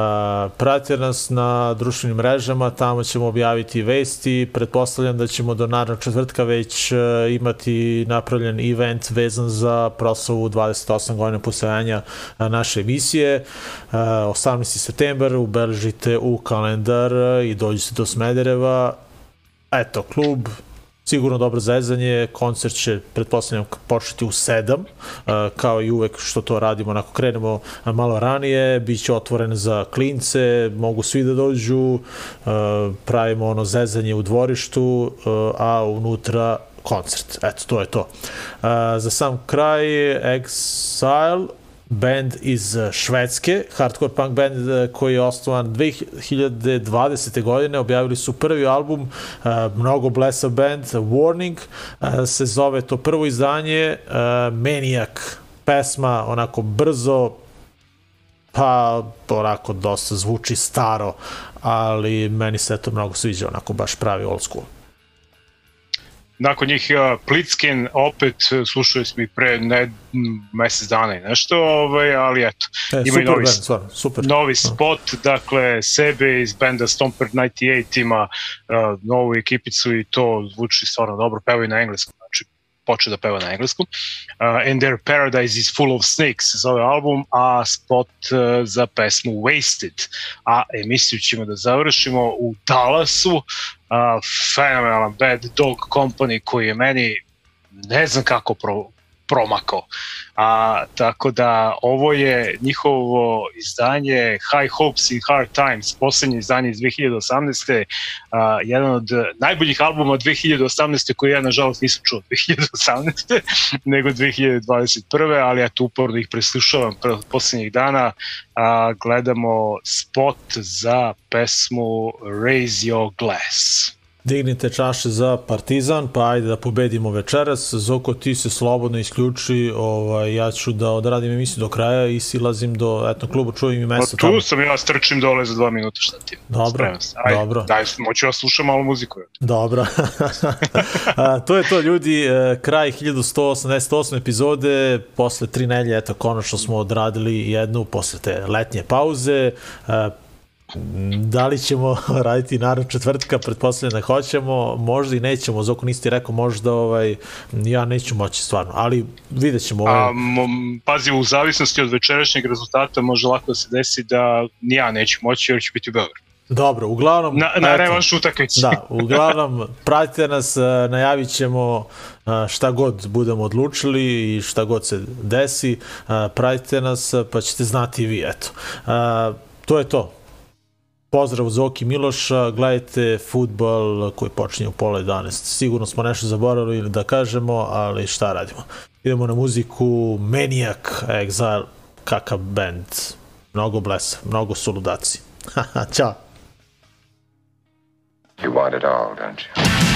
Speaker 3: pratite nas na društvenim mrežama, tamo ćemo objaviti vesti, pretpostavljam da ćemo do narednog četvrtka već uh, imati napravljen event vezan za proslavu 28 godina postojanja uh, naše emisije. Uh, 18. september, ubeležite u kalendar uh, i dođite do Smedereva, eto, klub, sigurno dobro zezanje, koncert će, pretpostavljam, početi u 7, uh, kao i uvek što to radimo, onako krenemo malo ranije, bit će otvoren za klince, mogu svi da dođu, uh, pravimo ono zezanje u dvorištu, uh, a unutra koncert. Eto, to je to. Uh, za sam kraj, Exile, band iz eh, Švedske, hardcore punk band eh, koji je osnovan 2020. godine, objavili su prvi album, eh, mnogo blesav band, Warning, se zove to prvo izdanje, Maniac, pesma onako brzo, pa onako dosta zvuči staro, ali meni se to mnogo sviđa, onako baš pravi old school.
Speaker 4: Nakon njih Plitskin, opet slušali smo ih pre ne, mesec dana i nešto, ovaj, ali eto.
Speaker 3: E,
Speaker 4: Ima i
Speaker 3: super
Speaker 4: novi,
Speaker 3: band, stvarno, super.
Speaker 4: novi spot, dakle, sebe iz benda Stomper 98 ima uh, novu ekipicu i to zvuči stvarno dobro, pevaju na engleskom, znači počeo da peva na engleskom. Uh, And Their Paradise is Full of Snakes se zove album, a spot uh, za pesmu Wasted. A emisiju ćemo da završimo u Dallasu, fenomenalan Bad Dog Company koji je meni ne znam kako pro, promakao. A, tako da ovo je njihovo izdanje High Hopes in Hard Times, poslednje izdanje iz 2018. A, jedan od najboljih albuma 2018. koji ja nažalost nisam čuo 2018. nego 2021. ali ja tu uporno ih preslušavam pre poslednjih dana. A, gledamo spot za pesmu Raise Your Glass.
Speaker 3: Dignite čaše za Partizan, pa ajde da pobedimo večeras. Zoko, ti se slobodno isključi, ovaj, ja ću da odradim emisiju do kraja i silazim do etno klubu, čujem i
Speaker 4: Pa
Speaker 3: mesto
Speaker 4: tu
Speaker 3: tamo.
Speaker 4: sam ja strčim dole za dva minuta, šta ti?
Speaker 3: Dobro.
Speaker 4: Ajde,
Speaker 3: dobro.
Speaker 4: Daj, moću ja slušam malo muziku.
Speaker 3: Dobro. A, to je to ljudi, e, kraj 1188 epizode, posle tri nelje, eto, konačno smo odradili jednu posle te letnje pauze. Da li ćemo raditi naravno četvrtka, pretpostavljam da hoćemo, možda i nećemo, Zoko nisi ti rekao, možda ovaj, ja neću moći stvarno, ali vidjet ćemo. Ovaj,
Speaker 4: A, pazi, u zavisnosti od večerašnjeg rezultata može lako da se desi da ni ja neću moći jer ću biti u Beogradu.
Speaker 3: Dobro, uglavnom...
Speaker 4: Na, na revanš utakmici.
Speaker 3: Da, uglavnom, pratite nas, e, najavit ćemo e, šta god budemo odlučili i šta god se desi, e, pratite nas pa ćete znati i vi, eto. To je to. Pozdrav Zoki Miloša, gledajte futbol koji počinje u pola 11. Sigurno smo nešto zaboravili ili da kažemo, ali šta radimo? Idemo na muziku Maniac Exile, kakav band. Mnogo blesa, mnogo suludaci. Ćao.
Speaker 5: You want it all, don't you?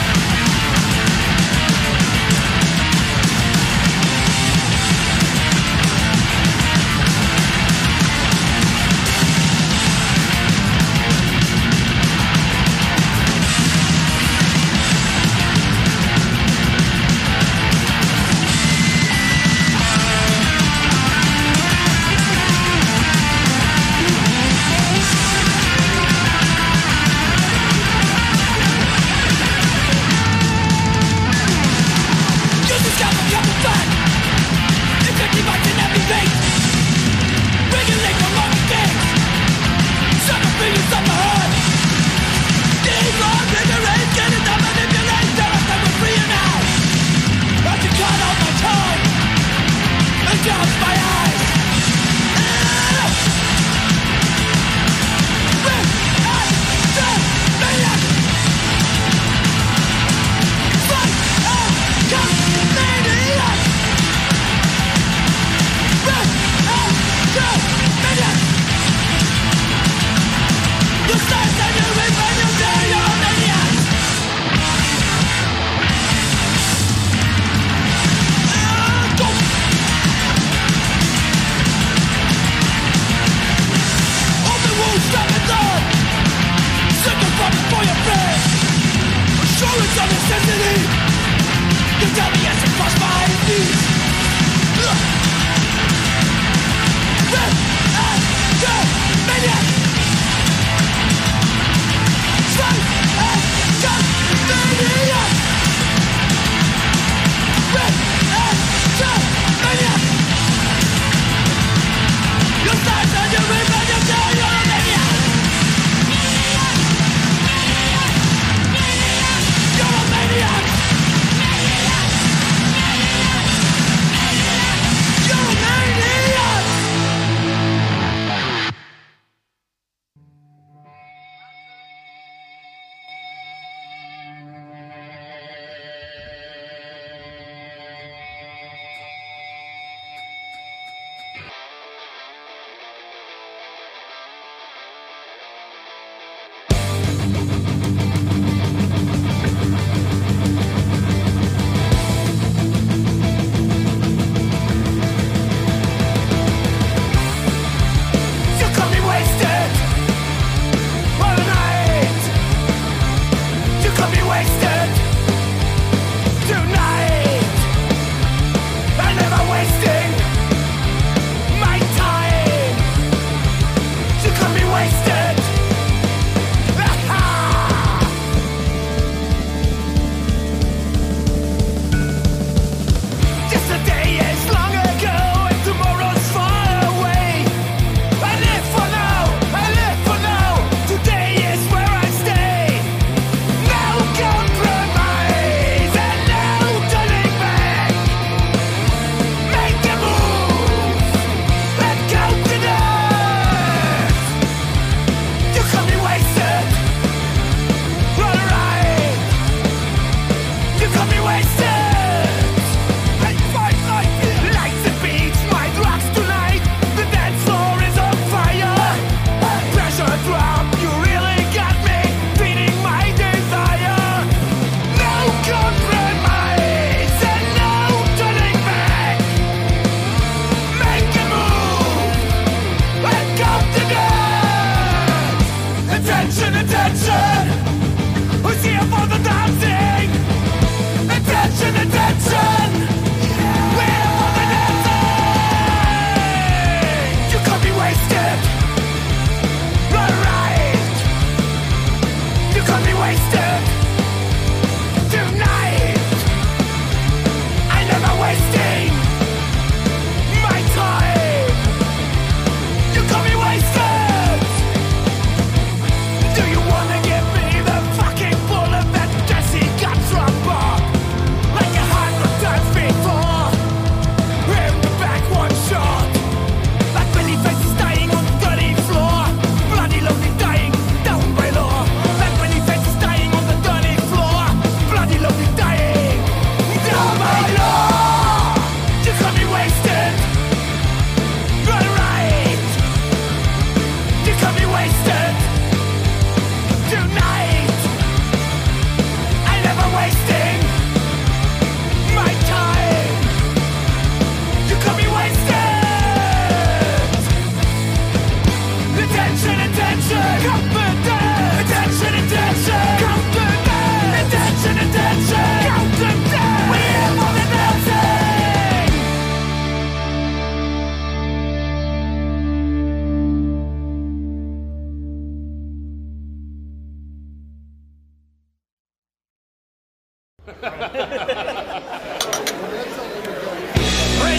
Speaker 6: Raise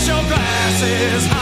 Speaker 6: your glasses.